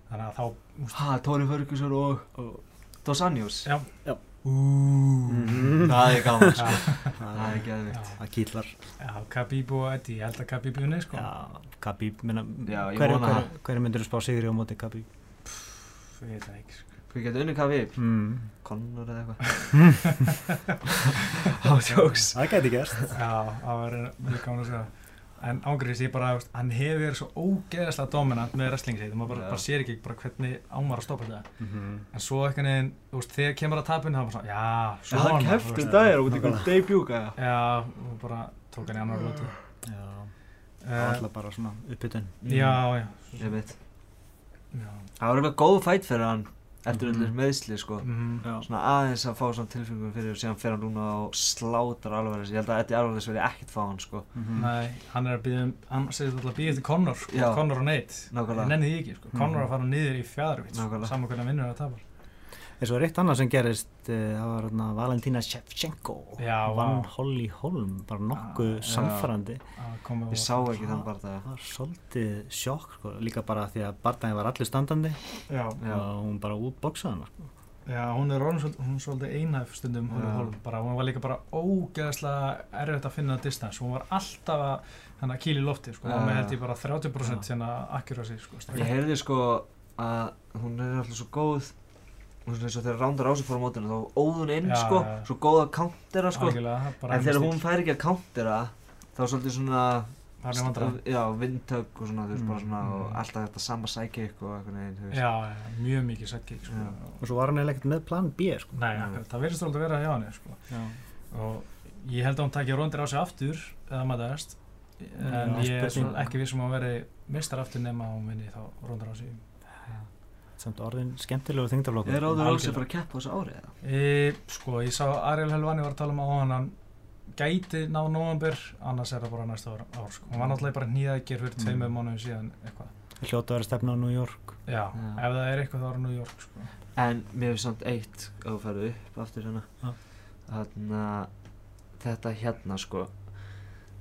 Þannig að þá, úst, Ha, Tony Ferguson og og Dos Anjos. já, Já. Úúúú. Mhm. Það er gaman, sko. Það er geðvikt. já, það kýtlar já, Khabib og Eddie, ég held að Khabib unni sko. Já, Khabib, minna hverju, það. hverju myndir þú spá sigri á móti Khabib? Ég veit það ekki sko. Hvað getur unni hvað við? Mm. Connor eða eitthvað? Á tjóks. Það gæti gerst Já, það var mjög gaman að segja En ángriðis ég bara, veist, hann hefur verið svo ógeðslega dominant með wrestling sitt maður bara, bara sér ekki bara hvernig ámar að stoppa þetta Mhm. en svo eitthvað neginn, þú veist, þegar kemur að tapinu þá bara svona, já, svona hann þú kefti dagir út í einhvern gæja. Já, og bara tók hann í annar lótu Já, það uh, var alltaf bara svona uppbytun Já, já Ég veit. Já, Það var eitthvað góð fætt fyrir hann eftir Mhm. öllir meðsli, sko. mhm, Já, Svona aðeins að fá svona tilfengum fyrir og síðan fer hann núna og slátar alveg Ég held að Eddie Alvarez verði ekkert fá hann, sko. Mhm. Nei, hann er að býða um, hann segir alltaf að býða eftir Conor, sko, Já. Conor og Nate Nákvæmlega. Ég nenni því ekki, sko, Conor Mhm. að fara niður í fjæðarvitt, sko, Nákvæmlega. saman hvernig hann vinnur að tapar eins og reitt annað sem gerist uh, það var hérna Valentína Shevchenko Já, vann. Holly Holm bara nokkuð samfærandi Ég sá ekki þann bara það. var svolítið sjokk sko. líka bara því að barndaginn var allir standandi Já, Já. og hún bara útboksaði hann sko. Já, hún er orðin svolítið, hún er svolítið einhæf stundum. Holm, bara, hún var líka bara ógeðslega erfitt að finna distance, hún var alltaf að hann að kýla í lofti, sko, hún með held ég bara 30% Já. hérna accuracy, sko, Ég heyrði sko að hún er alltaf svo góð hún er eins og þegar Rándar Ási fór á mótinu þá óð hún inn Já, sko, já. svo góð að countera sko. En þegar hún fær ekki að countera þá er svolítið svona er já, vindtök og svona, þú veist, Mm, bara svona mm. og alltaf þetta sama sidekick og eitthvað neginn, þú veist. Já, já, mjög mikið sidekick, sko, og svo var hann eiginlega ekkert með plan B sko. Nei, það verðist svolítið að vera hjá henni, sko, og ég held að hún takja Rondir á sig aftur, eða maður það en Já, ég er ekki við sem að veri mistar aftur nema að hún vinni þá Rondir á sig. Samt orðin skemmtilegu þingdaflokkur Er Rándar Ási Algjörlega. bara að keppa á þessu ári eða? E, sko, ég sá Ariel Helvani var að tala um á hann hann gæti ná november annars er það bara næsta ár, ár sko. hún var náttúrulega bara nýðaðger fyrir Mm. tveimur mánuðum síðan eitthvað hljóta að vera stefna á New York já, Já. ef það er eitthvað þá er New York sko. En mér finnst samt eitt að ferðu upp aftur hérna Já. Þannig að þetta hérna sko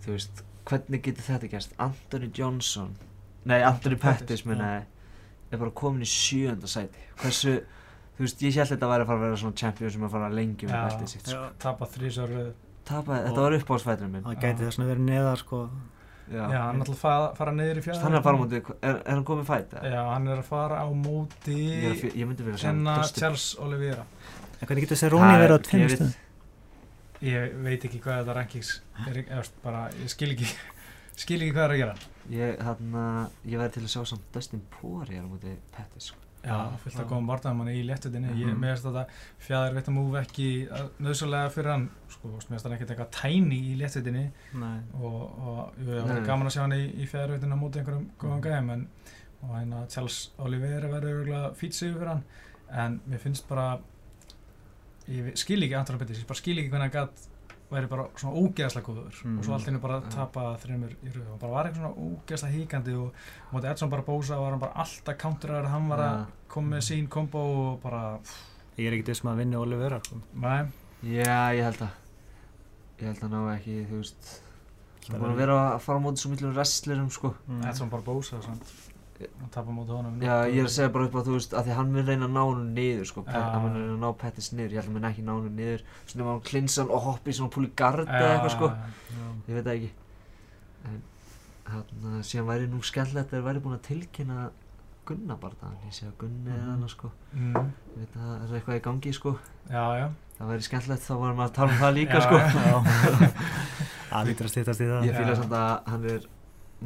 Þú veist, hvernig getur þetta gerst? Anthony Johnson Nei, Anthony Pettis, Pettis já. minna Er bara komin í sjönda sæti. Hversu, þú veist, ég held þetta væri að fara að vera svona champion sem að fara lengi með beltið sitt sko. tapa þrísar Tapaði, Og- þetta var uppáhaldsfæturinn minn. Það gæti þess að vera neðar sko. Já, já, hann er alltaf að fara, fara niður í fjæðar Hann er að fara á móti, er, er hann komið fæt? eða? já, hann er að fara á Ég, móti fi- ég myndi vilja segja Senna Dustin- Charles Oliveira. En hvernig getur Það er- verið á tveim ég veit- ég ekki hvað þetta rankings. Er, veist, bara, ég skil ekki skil ekki hvað það er að gera Ég, hann, ég væri til að sjá samt Dustin Poirier á móti Pettis sko. Já, fullt að góðum barndagamann í léttutinni. Ég Mhm. með þess að þetta fjæðar veit að múf ekki nöðsynlega fyrir hann, sko, mér finnst hann ekkert eitthvað tæni í léttutinni Nei. og, og það Nei. var gaman að sjá hann í, í fjæðarveitina á móti einhverjum góðan Mhm. gæðum en og hérna Charles Oliveira verður örgulega fýt sigur fyrir hann en mér finnst bara ég skil ekki Anton Pettis, ég bara skil ekki hvernig hann gætt væri bara svona ógeðslega góður. Og svo Mhm. allt henni bara tapa þreymur í rauð og bara var eitthvað svona ógeðslega híkandi og á móti Edson bara bósa var hann bara alltaf counterar, hann var að koma með sín kombo og bara Ég er ekkert þessum að vinna Olivera sko. Nei, Já, ég held að Ég held að ná ekki, þú veist. Búin Bara- að vera að fara á móti svo miklu wrestlerum sko. Mm. Edson bara bósa samt hann tapa móti honum Já, ég er að segja bara upp á, þú veist, að því hann mun reyna að ná hann niður, sko, Já. hann mun reyna að ná Pettis niður, ég held að hann mun ekki ná hann niður, svona ef hann klinsa hann og hoppi svona púli gard eða eitthvað, sko, Já. ég veit ekki, en hann, síðan væri nú að þeir væri búin að tilkynna Gunna bara það, ég sé að Gunni eða Mhm. hann, sko, mm, ég veit að það er eitthvað í gangi, sko, Já, já það væri skemmtilegt, þá varum maður að tala um það líka, Já, sko, Já. Það lítur að stýttast í það. ég fýla Já. samt að hann er,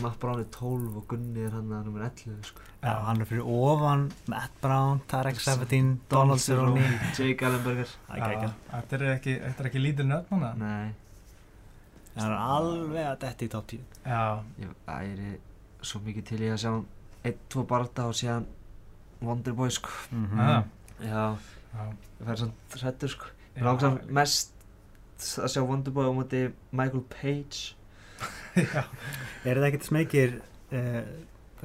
Matt Brown er 12 og Gunni er hann að nummer 11, sko. Já, hann er fyrir ofan Matt Brown, Tarek Sabatin, Donald Cerrone. Jake Allenberger, Það er ekki Þetta er ekki, er ekki lítil nöfn núna? Nei, Það er alveg að detti í top 10. Já, Ég æri svo mikið til í að sjá hann einn, tvo barða og síðan Wonderboy sko. Mhm. Já. Já, já, ég fær samt hrættur sko. Ég langar samt mest að sjá Wonderboy á móti Michael Page. já, Er það ekkert smekir uh,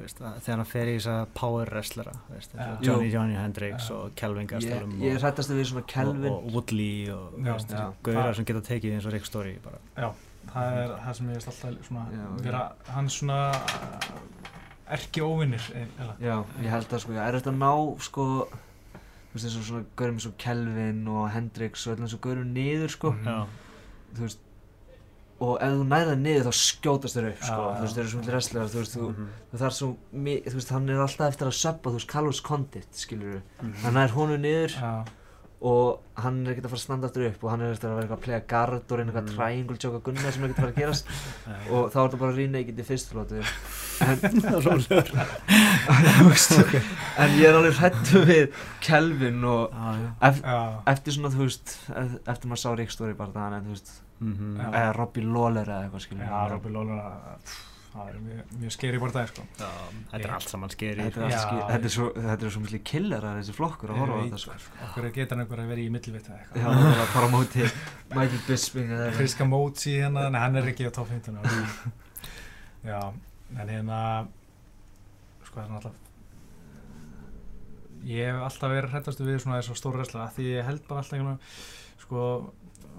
veist, að, þegar hann fer í þessa power wrestlera veist, eins og Já. Johnny Jú. Johnny Hendrix Já. og Kelvin Ég, Gastelum ég er og, hrættast að við svona Kelvin og, og Woodley og Já, já. gaurar sem geta tekið eins og Rick Story bara. það er það sem ég veist alltaf svona Já, vera hans svona uh, erki óvinnir Já, ég held að sko, ég er þetta að ná sko Þú veist eins og svona gaurum eins og Kelvin og Hendrix og öllum eins og gaurum niður sko. Já. Þú veist Og ef þú nærða niður þá skjótast þér upp sko. Þú veist, þeir eru svona wrestlerar, þú veist, þú, Mhm. þú þarf svo Þú veist, hann er alltaf eftir að söppa, þú veist, Carlos Condit, skilur Mhm. Hann nær honum niður Já, og hann er ekkert að fara að standa aftur upp og hann er eftir að vera eitthvað að playa guard og reyna eitthvað Mm. triangle joke að gunna sem er ekkert að fara að gerast. Og þá er þetta bara renegade í fyrstu lótu en, en ég er alveg hrættu við Kelvin og Já, já. ef, já, eftir svona þú veist ef- eftir maður sá Rick Story bara þannig en Mhm. Já. eða Robbie Lawler eða eitthvað skilur já, Robby Lawler það er mjög, mjög skeri bara það sko Já, Þetta er allt saman skeri þetta er, Já, ég- þetta er svo þetta er svo miklu killerar þessi flokkur að horfa á þetta sko. okkur getur hann einhver að vera í millivita já, eitthvað það var bara á móti Michael Bisping Friska Mótsi hérna, nei hann er ekki á top 15 já, en hérna sko það er náttúrulega ég hef alltaf verið hrættastu við svona þessu stóru wrestler af því ég held bara alltaf einhvern veginn sko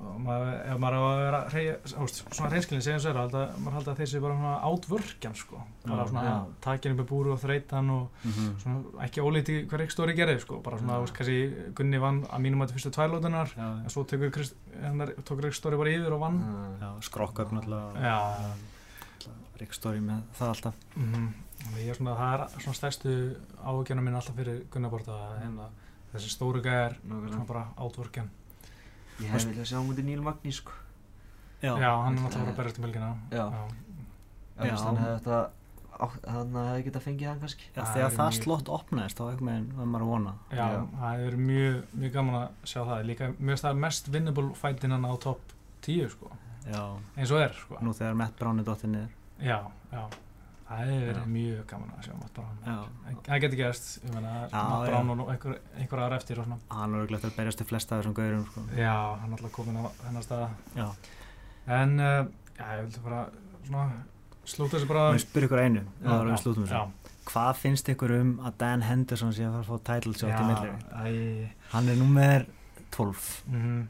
maður, ef maður á að vera rey, ást, svona reynskilin segjum sér alltaf, maður haldi að þessi bara svona átvorkjan sko. Bara svona já. takin upp í búru og þreytan og Mhm. svona ekki ólíti hver ekki stóri gerði sko. Bara svona, veist, kannski Gunni vann að mínum að þetta fyrstu tværlótunar Já, en svo hennar, tók Rick Story bara yfir og vann. Já. já, skrokk upp náttúrulega Story með það alltaf. Mm ég er svona, það er svona stærstu áhugjörnum minn alltaf fyrir Gunnaborta hérna, þessi stóru gæðar svona bara átvorkjan ég hef viljað sjá á móti Neil Magny sko. Já, hann er náttúrulega að berjast í mjölgina Já. já, Já, Já. veist, hann hefði þetta hann hefði getað fengið hann kannski. Já, Það þegar er það mjög- slott opnaðist þá einhvern veginn var maður að vona. Já, Já. það er mjög, mjög gaman að sjá það. Líka, mjög stað mest winnable fight innan á topp 10 sko, Já, eins og er sko. nú þegar Matt Brown er dottir niður. Já, já það hefur verið Já. mjög gaman að sjá Matt Brown Já. Það getur gerst, ég meina Já, Matt já. Brown og einhver, einhver aðra eftir og svona Hann er auðvitað að berjast til flesta af þessum gaurum sko. já, hann er alltaf komin á þennar stað Já, en, uh, já, ég vildi bara svona slúta þessu bara ég spyr ykkur einu Já, áður en við já, slútum já. þessu Hvað finnst ykkur um að Dan Henderson sé að fara að fá title shot í milli? æ, Hann er númer 12 mhm.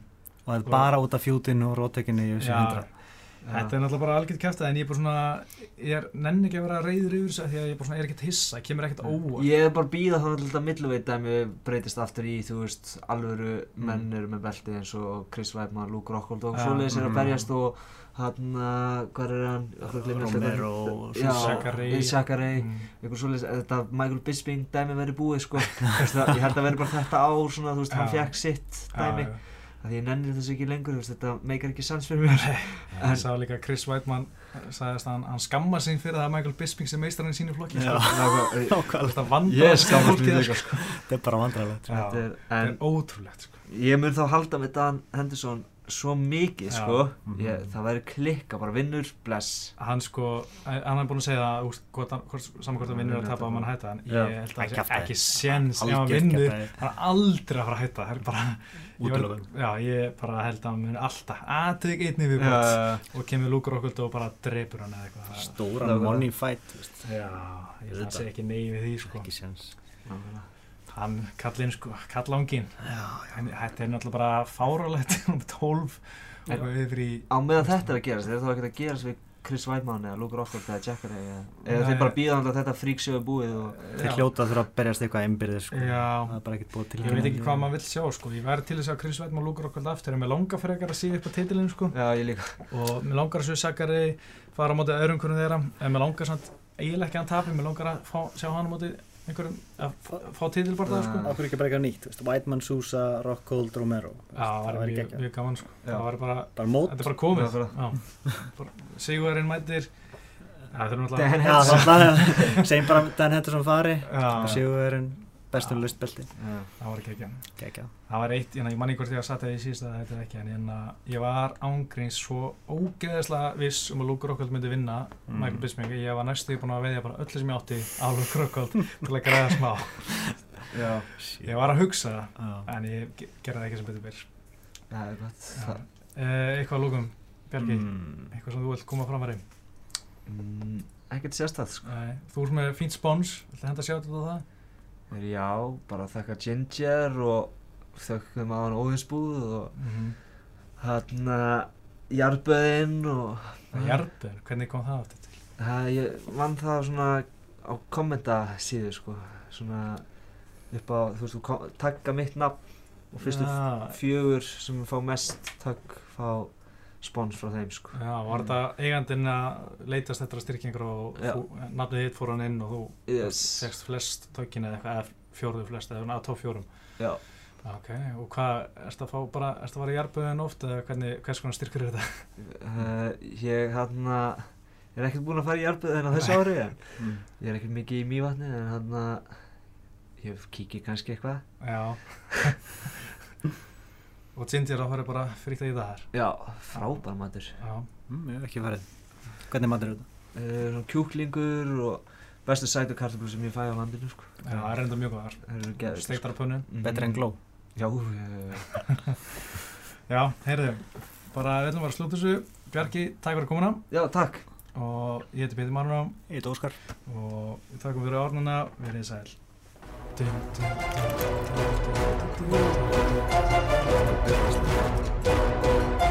og það er bara út af fjútinu og róttekinu í þessu Já, 100 Þetta er náttúrulega bara algjört kæftið en ég er bara svona, ég er nenni ekki að vera reyður yfir þessu því að ég er bara svona, er ekkert hissa, kemur ekkert óvart. Ég er bara að býða þannig að þetta milluveit dæmi breytist aftur í, þú veist, alvöru Mm. menn eru með belti eins og Chris Weidman, Luke Rockhold og svoleiðis er að mhm. berjast og hann, uh, hvað er hann, Romero. Zachary, Mm. eitthvað svoleiðis, þetta Michael Bisping dæmi verið búið, sko, ég held að verið bara þetta ár, svona, þú veist, hann fekk sitt dæmi. Að ég nenni þessu ekki lengur, þú veist, þetta meikar ekki sens fyrir mér, Ég sá líka Chris Weidman sagðist að hann, hann skamma sig fyrir það að Michael Bisping sem meistarinn í sínu flokki sko. Nákvæmlega, þetta mér sko. líka sko þetta er bara Já, Þetta er- er ótrúlegt sko. ég mun þá halda með Dan Henderson svo mikið Já. sko Mhm. ég, Það væri klikka, bara vinnur, bless hann sko, hann er búin að segja hvort, saman hvort hann vinnur að tapa og mann hætta en ég held að það sé kjaftaði. ekki séns ef hann vinnur hann er aldrei að fara að hætta það er bara ég, já, ég bara held að hann mun alltaf aðtök einni við bort og kemur lúkur okkur og bara drepur hann eða eitthvað Nákvæmlega. money fight já, ég held að það sé ekki nei við því sko. ekki séns nákvæmlega. Hann kallinn sko, kallangin þetta er náttúrulega bara fáralegt um 12 og yfir í Á meðan þetta er að gerast, er það ekkert að gerast við Chris Weidmann eða Luke Rockford eða Jack Ray eða, eða þeir bara býða að þetta frík séu búið og þeir hljóta þurfa að berjast eitthvað einbyrðir sko. Það er bara ekkert búið til ég veit ekki hvað maður vill sjá sko. ég væri til þess að Chris Weidmann lúkur okkur aftur en mér langar frekar að síða upp á titilinu sko. Já, ég líka. Og mér langar að svo Sakari fara á móti öðrum hvernig þeirra en mér langar samt eiginlega ekki að hann tapi mér langar að fá, sjá hann á móti einhverjum að fá titilbartað sko. Já. Akkur ekki bara eitthvað nýtt, veist, Whiteman, Sousa, Rockhold, Romero. Já, það var væri mjög, mjög gaman sko. Það var bara, Bara mót. þetta er bara komið. Bara-. Bara Sigurinn mætir. Það er Dan náttúrulega segjum bara Dan Henderson fari Já, Bestur lustbelti það var ekki ekki Það var eitt, ég, ég manni hvort ég að satt það í síðast að þetta er ekki en ég, ég var ángríns svo ógeðislega viss um að Luke Rockhold myndi vinna Mm. Michael Bisping, ég var næstu búin að veðja bara öllu sem ég átti á Luke Rockhold til að græða smá. Já, ég var að hugsa það, en ég ge- gerði það ekki sem betur byrj það er gott. Það- uh, Eitthvað að lúkum, Bjarki? Mm. eitthvað sem þú vilt koma fram að reynd mm, Ekkert sérstætt sko. Þú ert með fínt spons, viltu henda sjá þetta það? Já, bara þakka Ginger og þökkum á hann óðinsbúð og Mm -hmm. hann uh, Jarböðinn og Jarber, hvernig kom það aftur til? Það, ég vann það svona á kommentasíðu sko svona upp á, þú veist, þú tagga mitt nafn og fyrstu Já, fjögur sem fá mest tagg fá spons frá þeim sko Já, var þetta eigandinn að leitast eftir að styrkingur og nafnið þitt fór hann inn og þú yes. segst flest tökkin eða eitthvað, eða fjórðu flest eða að tóf fjórum. Já, Ok, og hvað, erstu að fá bara, erstu að fara í jarböðin oft eða hvernig, hvers konar styrkur er þetta? uh, ég hann að ég er ekkert búinn að fara í jarböðin á þessu ári en Mm. ég er ekkert mikið í mývatni en hann að ég kíkir kannski eitthvað Já. og Ginger að fara bara fríkt að í það þar. Já, frábær matur Já, Mm, Ég hef ekki farið Hvernig matur er þetta? uh, kjúklingur og bestu sætu kartöflur sem ég fæ á landinu sko Já, það er enda mjög góðar. Sko. Steiktar á pönnu. Mhm. Betra en gló Já, já, heyrðu, bara við ætlum bara að slúta þessu. Bjarki, takk fyrir komuna já, takk og ég heiti Petur Maruná Ég heit Óskar og við þakkum fyrir orðnuna, verið sæl. Thank you.